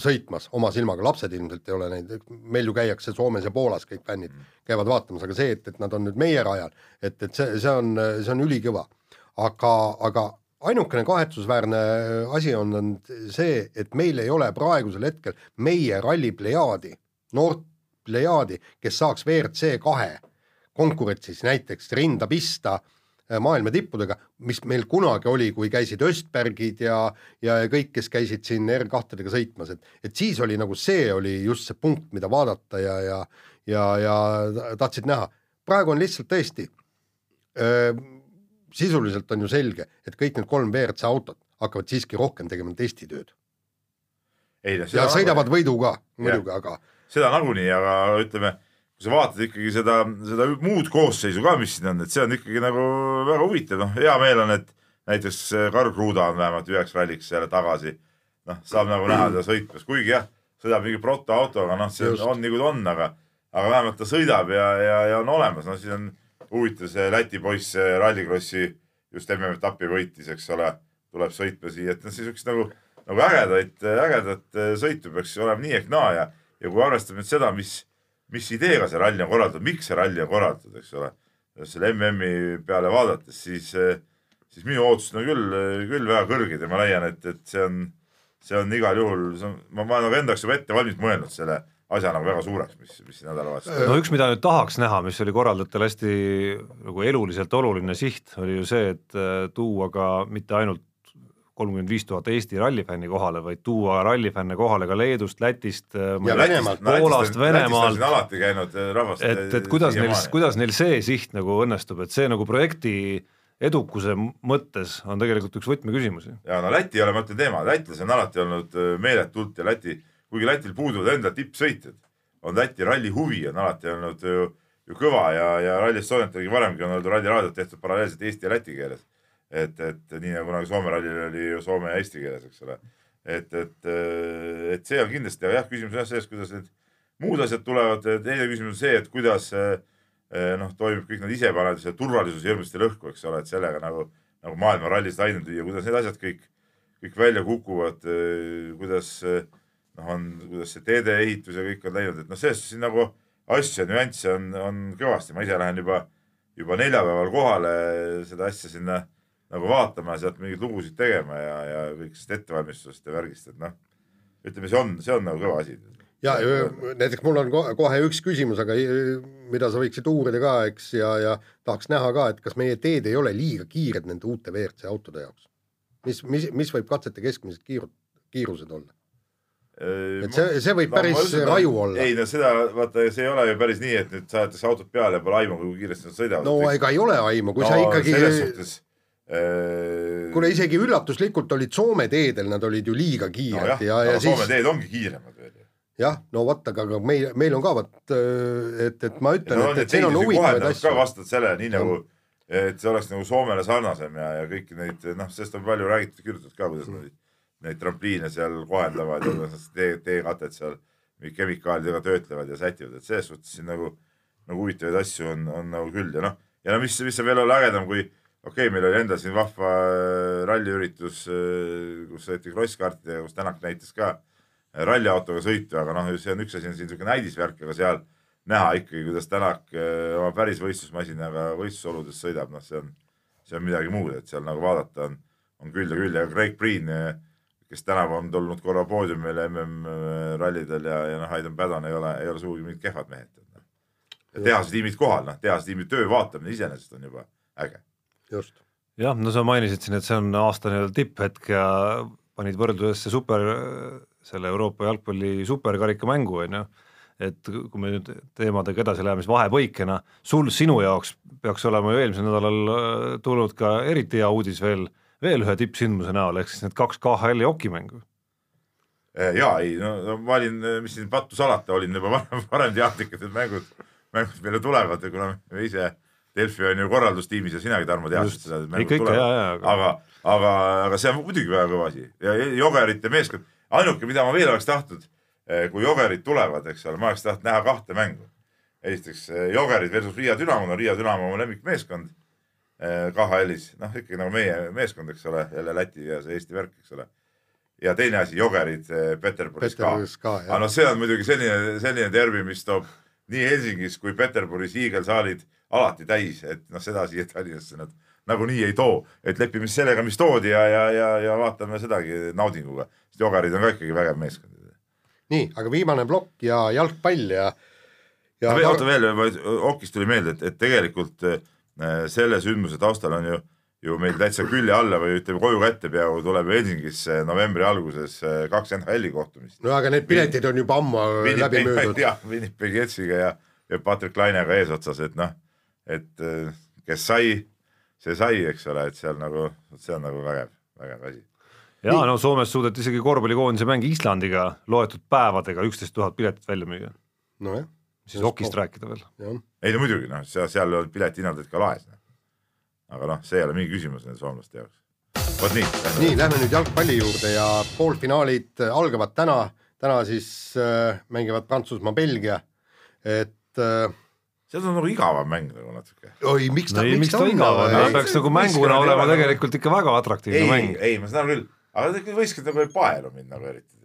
sõitmas oma silmaga, lapsed ilmselt ei ole näinud, meil ju käiakse Soomes ja Poolas kõik fännid käivad vaatamas, aga see, et, et nad on nüüd meie rajal, et, et see, see on, see on ülikõva. aga, aga ainukene kahetsusväärne asi on, on see, et meil ei ole praegusel hetkel meie ralli plejaadi, noort plejaadi, kes saaks WRC kahe konkurentsis näiteks rinda pista äh, maailma tippudega, mis meil kunagi oli, kui käisid Östbergid ja, ja kõik, kes käisid siin R2-dega sõitmas, et, et siis oli nagu see oli just see punkt, mida vaadata ja, ja, ja, ja tahtsid näha. praegu on lihtsalt tõesti öö, sisuliselt on ju selge, et kõik need kolm WRC autot hakkavad siiski rohkem tegema testitööd. ja sõidavad võidu ka muidugi, aga seda nagunii, aga ütleme, kui sa vaatad ikkagi seda, seda muud koosseisu ka, mis siin on, et see on ikkagi nagu väga huvitav, noh, hea meel on, et näiteks Karl Kruda on vähemalt üheks ralliks jälle tagasi. noh, saab nagu näha teda sõitmas, kuigi jah, sõidab mingi protoautoga, noh, see Just. on nii kui ta on, aga, aga vähemalt ta sõidab ja, ja, ja on olemas, no siis on huvitav see Läti poiss Rallycrossi just MM-etappi võitis, eks ole, tuleb sõitma siia, et noh, siukest nagu, nagu ägedaid, ägedat sõitu peaks olema nii ehk naa ja ja kui arvestame nüüd seda, mis, mis ideega see ralli on korraldatud, miks see ralli on korraldatud, eks ole, selle MM-i peale vaadates, siis, siis minu ootused on küll, küll väga kõrged ja ma leian, et, et see on, see on igal juhul, ma, ma olen nagu enda jaoks juba ette valmis mõelnud selle asja nagu väga suureks, mis, mis nädalavahetusel. no üks, mida nüüd tahaks näha, mis oli korraldajatel hästi nagu eluliselt oluline siht, oli ju see, et äh, tuua ka mitte ainult kolmkümmend viis tuhat Eesti rallifänni kohale, vaid tuua rallifänne kohale ka Leedust, Lätist, Venemaalt, Poolast, Venemaalt. alati käinud äh, rahvast. et, et kuidas neil, kuidas neil see siht nagu õnnestub, et see nagu projekti edukuse mõttes on tegelikult üks võtmeküsimusi. ja no Läti ei ole mõte teema, lätlased on alati olnud äh, meeletult ja Läti, kuigi Lätil puuduvad enda tippsõitjad, on Läti ralli huvi on alati olnud ju, ju kõva ja, ja Rally Estoniat tegi varemgi on olnud ralliraadiot tehtud paralleelselt eesti ja läti keeles et, et nii nagu kunagi Soome rallil oli ju soome ja eesti keeles, eks ole. et, et, et see on kindlasti, aga jah, küsimus on jah selles, kuidas need muud asjad tulevad, teine küsimus on see, et kuidas noh, toimib kõik need isepanevad, turvalisus hirmsasti lõhku, eks ole, et sellega nagu, nagu maailma rallis laine lüüa, kuidas need asjad kõik, kõik välja kukuvad, kuidas noh, on, kuidas see teedeehitus ja kõik on läinud, et noh, selles suhtes nagu asju ja nüansse on, on kõvasti, ma ise lähen juba, juba neljapäeval kohale seda asja sinna nagu vaatama ja sealt mingeid lugusid tegema ja, ja kõikidest ettevalmistusest ja värgist, et noh, ütleme, see on, see on nagu kõva asi. ja näiteks mul on kohe üks küsimus, aga mida sa võiksid uurida ka, eks, ja, ja tahaks näha ka, et kas meie teed ei ole liiga kiired nende uute WRC autode jaoks. mis, mis, mis võib katsete keskmised kiirud, kiirused olla? et see, see võib päris no, ütlen, raju olla. ei no seda, vaata, see ei ole ju päris nii, et nüüd saadetakse autod peale ja pole aimu, kui kiiresti nad sõidavad. no ega ei ole aimu, kui no, sa ikkagi. selles suhtes Äh, kuule, isegi üllatuslikult olid Soome teedel, nad olid ju liiga kiired no. ja, ja siis. Soome teed ongi kiiremad veel ju. jah, no vot, aga, aga meil, meil on ka vot, äh, et, et ma ütlen no,, et, et siin on huvitavaid asju. ka vastavad sellele, nii nagu, et see oleks nagu Soomele sarnasem ja, ja kõiki neid, noh, sellest on palju räägitud, kirjutatud ka, kuidas nad neid trampliine seal kohendavad ja kuidas nad tee, teekatet seal kemikaalidega töötlevad ja sätivad, et selles suhtes siin nagu, nagu huvitavaid asju on, on nagu küll ja noh, ja no mis, mis on veel ägedam, kui okei okay,, meil oli endal siin vahva äh, ralliüritus, äh, kus sõiti krosskaartidega, kus Tänak näitas ka äh, ralliautoga sõitu, aga noh, see on üks asi on siin niisugune näidisvärk, aga seal näha ikkagi, kuidas Tänak oma päris võistlusmasinaga võistlusoludes sõidab, noh, see on, see on midagi muud, et seal nagu vaadata on, on küll ja küll ja Craig Priin, kes tänavu on tulnud korra poodiumile MM-rallidel ja, ja noh, Aidan Pädan ei ole, ei ole sugugi mingid kehvad mehed. Noh. tehase tiimid kohal, noh, tehase tiimi töö vaatamine iseenesest on juba äge. Jah, no sa mainisid siin, et see on aasta nii-öelda tipphetk ja panid võrdlusesse super, selle Euroopa jalgpalli superkarika mängu, on ju, et kui me nüüd teemadega edasi läheme, siis vahepõikena, sul, sinu jaoks peaks olema ju eelmisel nädalal äh, tulnud ka eriti hea uudis veel, veel ühe tippsündmuse näol, ehk siis need kaks KHL-i hokimängu. Äh, ja ei, no, ma olin, mis siin pattu salata, olin juba varem, varem teadlik, et need mängud, mängud meile tulevad ja kuna me ise Delfi on ju korraldustiimis ja sinagi, Tarmo, teadsid seda, aga, aga, aga see on muidugi väga kõva asi ja Jogerite meeskond, ainuke, mida ma veel oleks tahtnud, eh, kui Jogerid tulevad, eks ole, ma oleks tahtnud näha kahte mängu. esiteks eh, Jogerid versus Riia Dünamo, no Riia Dünamo on lemmikmeeskond eh, KHL-is, noh ikkagi nagu meie meeskond, eks ole, jälle Läti ja see Eesti värk, eks ole. ja teine asi, Jogerid Peterburis ka. Ka, aga noh, see on muidugi selline, selline derbi, mis toob nii Helsingis kui Peterburis hiigelsaalid alati täis, et noh, seda siia Tallinnasse nad nagunii ei too, et lepime siis sellega, mis toodi ja, ja, ja, ja vaatame sedagi naudinguga, sest Jogerid on ka ikkagi vägev meeskond. nii, aga viimane plokk ja jalgpall ja, ja oota veel, Okist tuli meelde, et, et tegelikult äh, selle sündmuse taustal on ju, ju meil täitsa külje alla või ütleme koju kätte peaaegu tuleb Helsingisse novembri alguses äh, kaks NHL-i kohtumist. no aga need piletid on juba ammu läbi müüdud. jah, Winnipegi Jetsiga ja, ja Patrick Lainega eesotsas, et noh, et äh, kes sai, see sai, eks ole, et seal nagu, see on nagu vägev, vägev asi. ja no Soomes suudeti isegi korvpallikoondise mäng Islandiga loetud päevadega üksteist tuhat piletit välja müüa, nojah, siis Okist rääkida veel. ei no muidugi noh, seal, seal olid piletihinnad olid ka laes. aga noh, see ei ole mingi küsimus nende soomlaste jaoks. vot nii. nii, lähme nüüd jalgpalli juurde ja poolfinaalid äh, algavad täna, täna siis äh, mängivad Prantsusmaa, Belgia, et äh, see on nagu igavam mäng nagu natuke. oi, miks ta, no ei, miks ta igav on, ta peaks nagu mänguna olema tegelikult ikka väga atraktiivne ei mäng,. ei, ma saan aru küll, aga võistkond nagu paelu mind nagu eriti.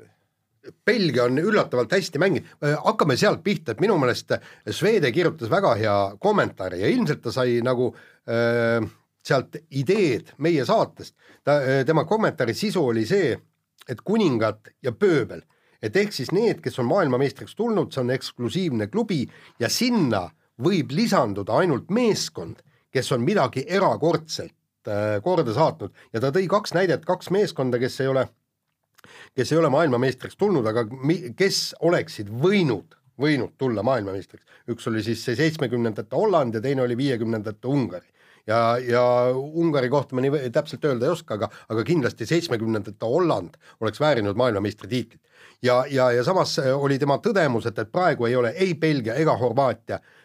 Belgia on üllatavalt hästi mänginud, hakkame sealt pihta, et minu meelest Swede kirjutas väga hea kommentaari ja ilmselt ta sai nagu äh, sealt ideed meie saatest. ta, tema kommentaari sisu oli see, et kuningad ja pööbel, et ehk siis need, kes on maailmameistriks tulnud, see on eksklusiivne klubi ja sinna võib lisanduda ainult meeskond, kes on midagi erakordselt äh, korda saatnud ja ta tõi kaks näidet, kaks meeskonda, kes ei ole kes ei ole maailmameistriks tulnud, aga mi- kes oleksid võinud, võinud tulla maailmameistriks. üks oli siis see seitsmekümnendate Holland ja teine oli viiekümnendate Ungari. ja, ja Ungari kohta ma nii täpselt öelda ei oska, aga, aga kindlasti seitsmekümnendate Holland oleks väärinud maailmameistritiitlit. ja, ja, ja samas äh, oli tema tõdemus, et, et praegu ei ole ei Belgia ega Horvaatia eh,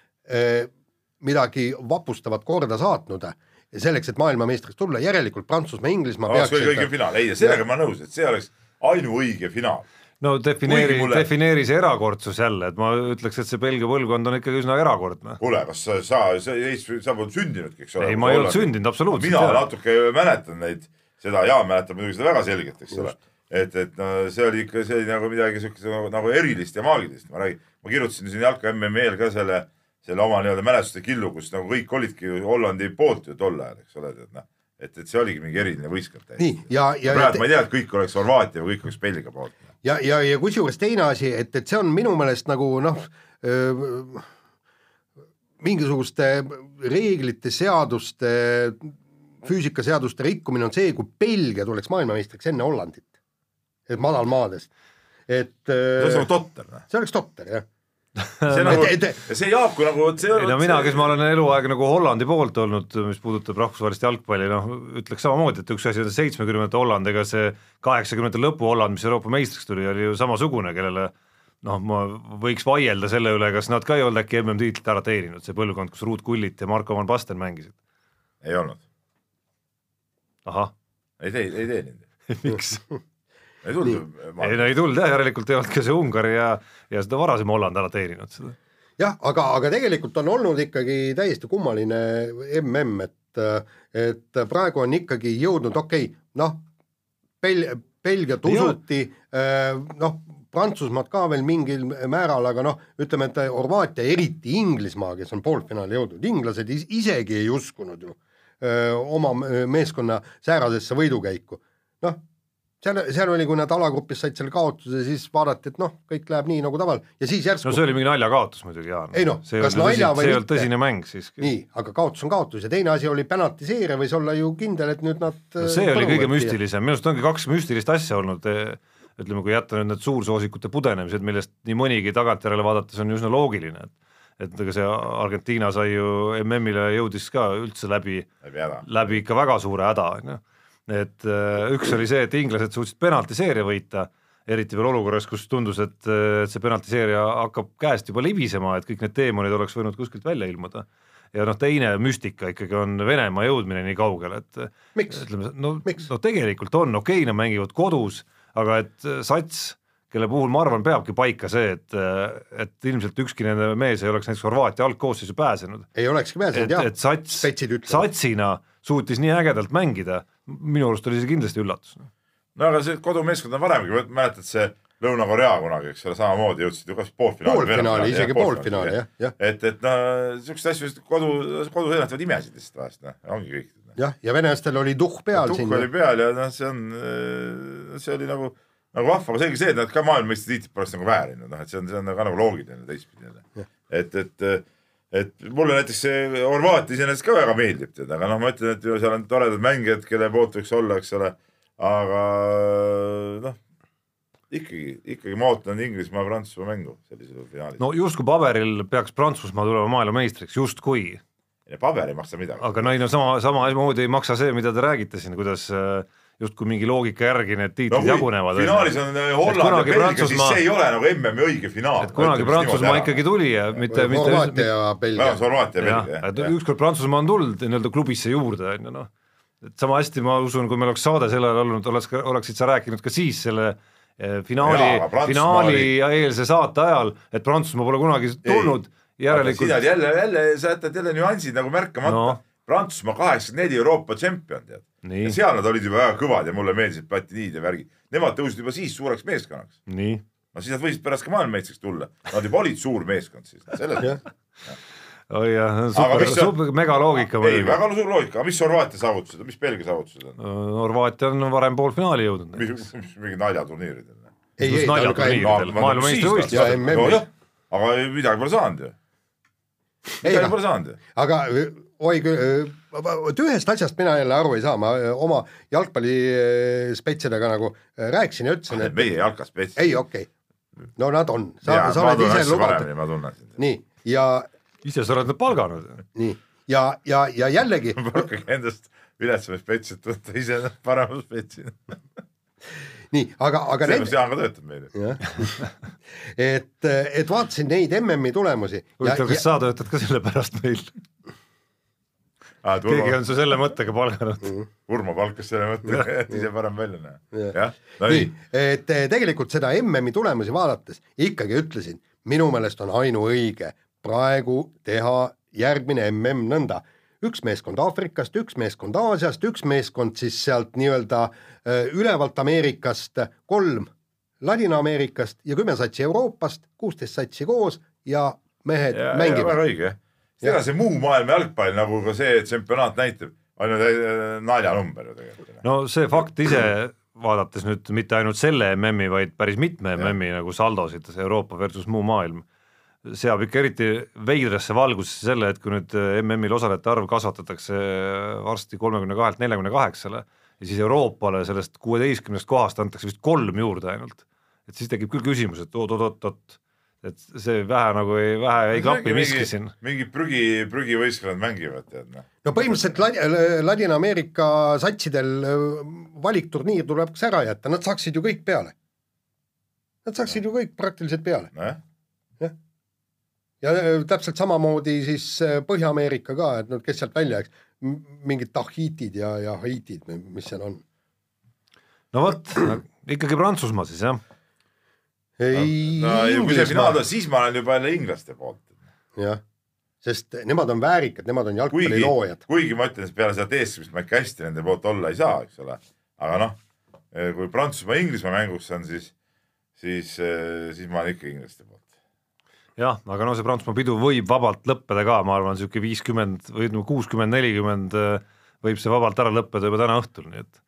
midagi vapustavat korda saatnud selleks, et maailmameistriks tulla, järelikult Prantsusmaa, Inglismaa oleks kõige peaksid õigem finaal, ei sellega ma olen nõus, et see oleks ainuõige finaal. no defineeri mulle- defineeri see erakordsus jälle, et ma ütleks, et see Belgia põlvkond on ikkagi üsna erakordne. kuule, kas sa, sa, sa, sa polnud sündinudki, eks ole. ei, ma ei olnud sündinud absoluutselt. mina natuke mäletan neid, seda, Jaan mäletab muidugi seda väga selgelt, eks ole. et, et no see oli ikka, see oli nagu midagi siukest nagu, nagu erilist ja maagilist, ma räägin, ma kirjutasin siin jalka MM-il ka selle, selle oma nii-öelda mälestuste killu, kus nagu kõik olidki Hollandi poolt ju tol ajal, eks ole, tead noh. et, et see oligi mingi eriline võistkond täiesti. ja, ja, praegu ma ei tea, et kõik oleks Horvaatia või kõik oleks Belgia poolt. ja, ja, ja kusjuures teine asi, et, et see on minu meelest nagu noh, mingisuguste reeglite, seaduste, füüsikaseaduste rikkumine on see, kui Belgia tuleks maailmameistriks enne Hollandit, et madalmaadest, et see oleks nagu totter, noh. see oleks totter jah. See nagu see Jaaku nagu, see ei no mina, kes ma olen eluaeg nagu Hollandi poolt olnud, mis puudutab rahvusvahelist jalgpalli, noh ütleks samamoodi, et üks asi on seitsmekümnendate Holland, ega see kaheksakümnendate lõpu Holland, mis Euroopa meistriks tuli, oli ju samasugune, kellele noh, ma võiks vaielda selle üle, kas nad ka ei olnud äkki MM-tiitlit ära teeninud, see põlvkond, kus Ruut Kullit ja Marko van Basten mängisid. ei olnud, ahah, ei tee, ei teeninud, miks? Ei tulnud. ei no ei tulnud jah, järelikult ei olnud ka see Ungari ja, ja seda varasem Holland ära teeninud seda. jah, aga, aga tegelikult on olnud ikkagi täiesti kummaline mm, et, et praegu on ikkagi jõudnud, okei okay,, noh, Bel-, Belgiat usuti, noh, Prantsusmaad ka veel mingil määral, aga noh, ütleme, et Horvaatia, eriti Inglismaa, kes on poolfinaali jõudnud, inglased is- isegi ei uskunud ju öö, oma meeskonna säärasesse võidukäiku. noh, seal, seal oli, kui nad alagrupis said selle kaotuse, siis vaadati, et noh, kõik läheb nii nagu tavali ja siis järsku no see oli mingi naljakaotus muidugi, Jaan. Ei noh, see kas nalja tõsine, või see ei olnud mitte? tõsine mäng siiski. nii, aga kaotus on kaotus ja teine asi oli penaltiseerija, võis olla ju kindel, et nüüd nad no see oli kõige müstilisem, minu arust ongi kaks müstilist asja olnud, ütleme, kui jätta nüüd need suursoosikute pudenemised, millest nii mõnigi tagantjärele vaadates on üsna loogiline, et et ega see Argentiina sai ju MM-ile jõudis ka üldse läbi, läbi läbi ikka väga suure häda, on ju. Et äh, üks oli see, et inglased suutsid penaltiseeria võita, eriti veel olukorras, kus tundus, et, et see penaltiseeria hakkab käest juba libisema, et kõik need teemonid oleks võinud kuskilt välja ilmuda. ja noh, teine müstika ikkagi on Venemaa jõudmine nii kaugele, et Miks? ütleme, no, no tegelikult on, okei okay,, nad mängivad kodus, aga et äh, sats, kelle puhul ma arvan, peabki paika see, et, et ilmselt ükski nende mees ei oleks näiteks Horvaatia algkoosseisu pääsenud. ei olekski pääsenud jah et sats, satsina suutis nii ägedalt mängida, minu arust oli see kindlasti üllatus. no aga see kodumeeskond on varemgi, mäletad see Lõuna-Korea kunagi, eks ole, samamoodi jõudsid ju kas poolfinaali. poolfinaali, isegi poolfinaali jah, jah. et, et no siukseid asju kodu, kodusõnad teevad imesid lihtsalt vahest, noh, ongi kõik. jah, ja venelastel oli tuhh peal siin. oli peal ja noh, see on, see oli nagu, nagu vahva, aga selge see, et nad ka maailmameistritiitlit poleks nagu väärinud, noh, et see on, see on ka nagu loogiline teistpidi. et, et, et mulle näiteks see Horvaatia iseenesest ka väga meeldib, tead, aga noh, ma ütlen, et seal on toredad mängijad, kelle poolt võiks olla, eks ole, aga noh ikkagi, ikkagi ma ootan Inglismaa-Prantsusmaa mängu sellisel finaalis. no justkui paberil peaks Prantsusmaa tulema maailmameistriks, justkui. paber ei maksa midagi. aga no ei no sama, samamoodi ei maksa see, mida te räägite siin, kuidas äh, justkui mingi loogika järgi need tiitlid no, jagunevad. finaalis on äh, Holland ja Belgia siis see ei ole nagu MM-i õige finaal. et kunagi Prantsusmaa ikkagi tuli ja mitte, mitte. Horvaatia ja Belgia. Horvaatia ja Belgia, jah. ükskord Prantsusmaa on tulnud nii-öelda klubisse juurde, on ju noh. et sama hästi ma usun, kui meil oleks saade sel ajal olnud, oleks, oleksid sa rääkinud ka siis selle Eh, finaali, finaali eelse saate ajal, et Prantsusmaa pole kunagi tulnud, järelikult. siin on jälle, jälle, sa jätad jälle nüansid nagu märkamata no.. Prantsusmaa kaheksakümmend neli Euroopa tšempion, tead. Ja seal nad olid juba väga kõvad ja mulle meeldisid platiniid ja värgid. Nemad tõusid juba siis suureks meeskonnaks. no siis nad võisid pärast ka maailmameistriks tulla. Nad juba olid suur meeskond siis, selles mõttes oi jah, super, super megaloogika. ei, väga suur loogika, aga mis Horvaatia saavutused on, mis Belgia saavutused on? Horvaatia on varem poolfinaali jõudnud. mis, mis mingi naljaturniiridel? ei, ei, ta on ka maailmameistrivõistlustel. nojah, aga midagi pole saanud ju. midagi pole saanud ju. aga oi küll, vot ühest asjast mina jälle aru ei saa, ma oma jalgpallispetsidega nagu rääkisin ja ütlesin, et meie jalkaspetsid. ei, okei okay., no nad on, sa, sa oled ise lubatud. nii, ja ise sa oled nad palganud. nii, ja, ja, ja jällegi palkage endast viletsamist spetsit võtta, ise parema spetsi nii, aga, aga sellepärast Jaan ka töötab meil. et, et vaatasin neid MM-i tulemusi. huvitav, kas ja... sa töötad ka selle pärast meil ah,? keegi on su selle mõttega palganud mm. -hmm. Urmo palkas selle mõttega, et ise parem välja näha. jah, nii, et tegelikult seda MM-i tulemusi vaadates ikkagi ütlesin, minu meelest on ainuõige praegu teha järgmine mm nõnda, üks meeskond Aafrikast, üks meeskond Aasiast, üks meeskond siis sealt nii-öelda äh, ülevalt Ameerikast, kolm Ladina-Ameerikast ja kümme satsi Euroopast, kuusteist satsi koos ja mehed ja, mängivad. väga õige, ega see muu maailma jalgpall, nagu ka see tsempionaat näitab, on ju naljanumber ju tegelikult. no see fakt ise vaadates nüüd mitte ainult selle MM-i, vaid päris mitme MM-i nagu saldosid, Euroopa versus muu maailm seab ikka eriti veidrasse valgusesse selle, et kui nüüd eh, MM-il osalejate arv kasvatatakse eh, varsti kolmekümne kahelt neljakümne kaheksale ja siis Euroopale sellest kuueteistkümnest kohast antakse vist kolm juurde ainult, et siis tekib küll küsimus, et oot-oot-oot, et see vähe nagu ei, vähe ei klapi miski siin. mingid prügi, prügivõistkonnad mängivad, tead noh. no põhimõtteliselt Lad-, Ladina-Ameerika satsidel eh, valikturniir tuleks ära jätta, nad saaksid ju kõik peale. Nad saaksid ju kõik praktiliselt peale. nojah ja äh, täpselt samamoodi siis äh, Põhja-Ameerika ka, et noh, kes sealt välja jääks, mingid Tahiitid ja, ja Haiitid, mis seal on. no vot, ikkagi Prantsusmaa siis jah? Ei no, no, kui see finaal on, siis ma olen juba jälle inglaste poolt. jah, sest nemad on väärikad, nemad on jalgpalliloojad. kuigi ma ütlen, et peale seda teesklust ma ikka hästi nende poolt olla ei saa, eks ole, aga noh, kui Prantsusmaa-Inglismaa mänguks on, siis, siis, siis ma olen ikka inglaste poolt jah, aga no see Prantsusmaa pidu võib vabalt lõppeda ka, ma arvan, niisugune viiskümmend või ütleme kuuskümmend, nelikümmend äh, võib see vabalt ära lõppeda juba täna õhtul, nii et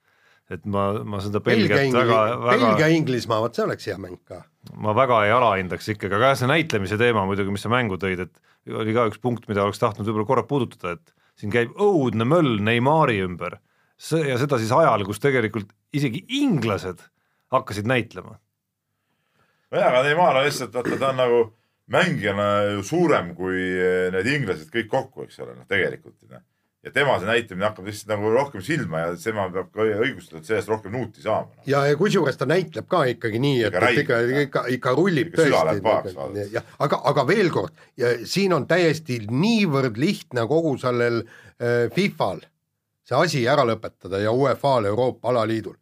et ma, ma seda Belgiat Belgia, väga, väga Belgia-Inglismaa, vot see oleks hea mäng ka. Ma väga ei alahindaks ikkagi, aga jah, see näitlemise teema muidugi, mis sa mängu tõid, et oli ka üks punkt, mida oleks tahtnud võib-olla korra puudutada, et siin käib õudne möll Neimari ümber. see ja seda siis ajal, kus tegelikult isegi inglased hakkasid näitlema. nojah, aga Neimar on lihtsalt, vaata ta on nagu mängijana ju suurem kui need inglased kõik kokku, eks ole, noh tegelikult noh. Ja tema see näitamine hakkab lihtsalt nagu rohkem silma ja tema peab ka õigustatult sellest rohkem nuuti saama no.. ja, ja kusjuures ta näitleb ka ikkagi nii, et, et ikka, ikka, ikka rullib ikka tõesti. jah, aga, aga veel kord, siin on täiesti niivõrd lihtne kogu sellel äh, Fifal see asi ära lõpetada ja UEFA-l, Euroopa alaliidul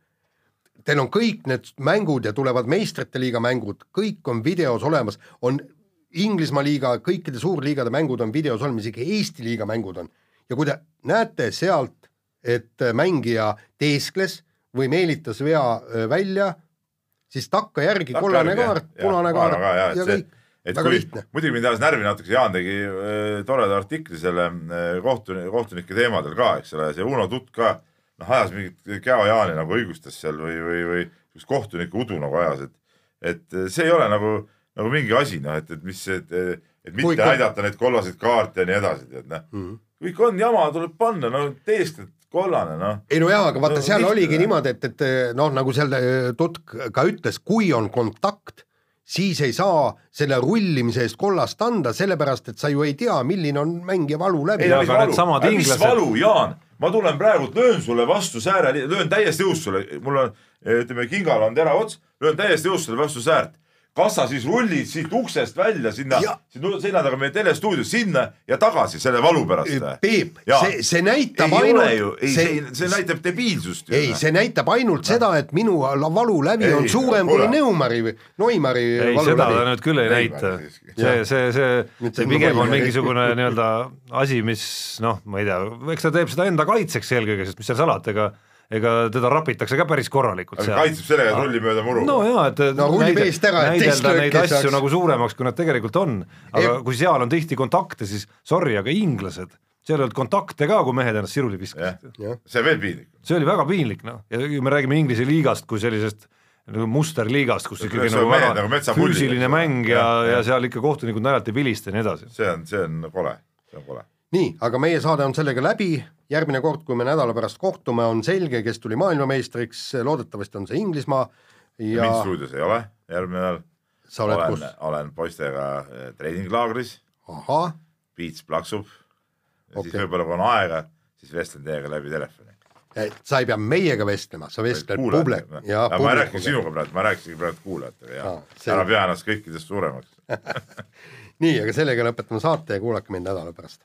teil on kõik need mängud ja tulevad meistrite liiga mängud, kõik on videos olemas, on Inglismaa liiga, kõikide suurliigade mängud on videos olemas, isegi Eesti liiga mängud on. Ja kui te näete sealt, et mängija teeskles või meelitas vea öö, välja, siis takka järgi kollane kaart, punane kaart ja, ja kõik et väga kui, lihtne. muidugi mind ajas närvi natuke, Jaan tegi äh, toreda artikli selle äh, kohtuni-, kohtunike teemadel ka, eks ole, see Uno Tutt ka noh, ajas mingit Käo Jaani nagu õigustas seal või, või, või üks kohtuniku udu nagu ajas, et et see ei ole nagu, nagu mingi asi, noh, et, et mis, et, et mitte Kui- näidata neid kollaseid kaarte ja nii edasi, tead noh mm. Mhm. kõik on jama, tuleb panna, no teeskled kollane, noh. ei no jaa, aga vaata No seal lihtne, oligi niimoodi, et, et noh, nagu seal äh, Tutk ka ütles, kui on kontakt, siis ei saa selle rullimise eest kollast anda, sellepärast et sa ju ei tea, milline on mängija valu läbi ei mis aga valu, needsamad mis inglased- valu, Jaan, ma tulen praegu, löön sulle vastu sääre, löön täiesti jõust sulle, mul on, ütleme, kingal on tera ots, löön täiesti jõust sulle vastu säärt. Kas sa siis rullid siit uksest välja sinna sinna seina taga meie telestuudios, sinna ja tagasi selle valu pärast või? Peep, see, see näitab ei ainult ole ju, ei see, see, see näitab debiilsust ju. ei, see näitab ainult seda, et minu valu läbi Ei, on suurem kuule. kui Neumari või Neumari ei, valu seda ta läbi. nüüd küll ei näita see, see, see, see see pigem on mingisugune nii-öelda asi, mis noh, ma ei tea, eks ta teeb seda enda kaitseks eelkõige, sest mis seal salata, ega ega teda rapitakse ka päris korralikult seal. kaitseb sellega, et rullib mööda muru. no jaa, et No eest ära, et teist näidelda neid asju saaks. nagu suuremaks, kui nad tegelikult on. aga Ei- kui seal on tihti kontakte, siis sorry, aga inglased, seal ei olnud kontakte ka, kui mehed ennast siruli viskasid. see on veel piinlik. see oli väga piinlik noh, ja kui me räägime Inglise liigast kui sellisest nagu musterliigast, kus ikkagi nagu väga nagu füüsiline mäng ja, ja jah. seal ikka kohtunikud naljalt ei vilista ja nii edasi. see on, see on kole, see on kole. nii, aga meie saade on sellega läbi, järgmine kord, kui me nädala pärast kohtume, on selge, kes tuli maailmameistriks, loodetavasti on see Inglismaa ja mind stuudios ei ole, järgmine nädal sa oled olen kus?, olen poistega eh, treeninglaagris, ahah, piits plaksub ja Okei. siis võib-olla kui on aega, siis vestlen teiega läbi telefoni. sa ei pea meiega vestlema, sa vestled publik ja ma ei rääkinud sinuga praegu, ma rääkisin praegu kuulajatega ja Aa, selge. ära pea ennast kõikidest suuremaks. nii, aga sellega lõpetame saate ja kuulake mind nädala pärast.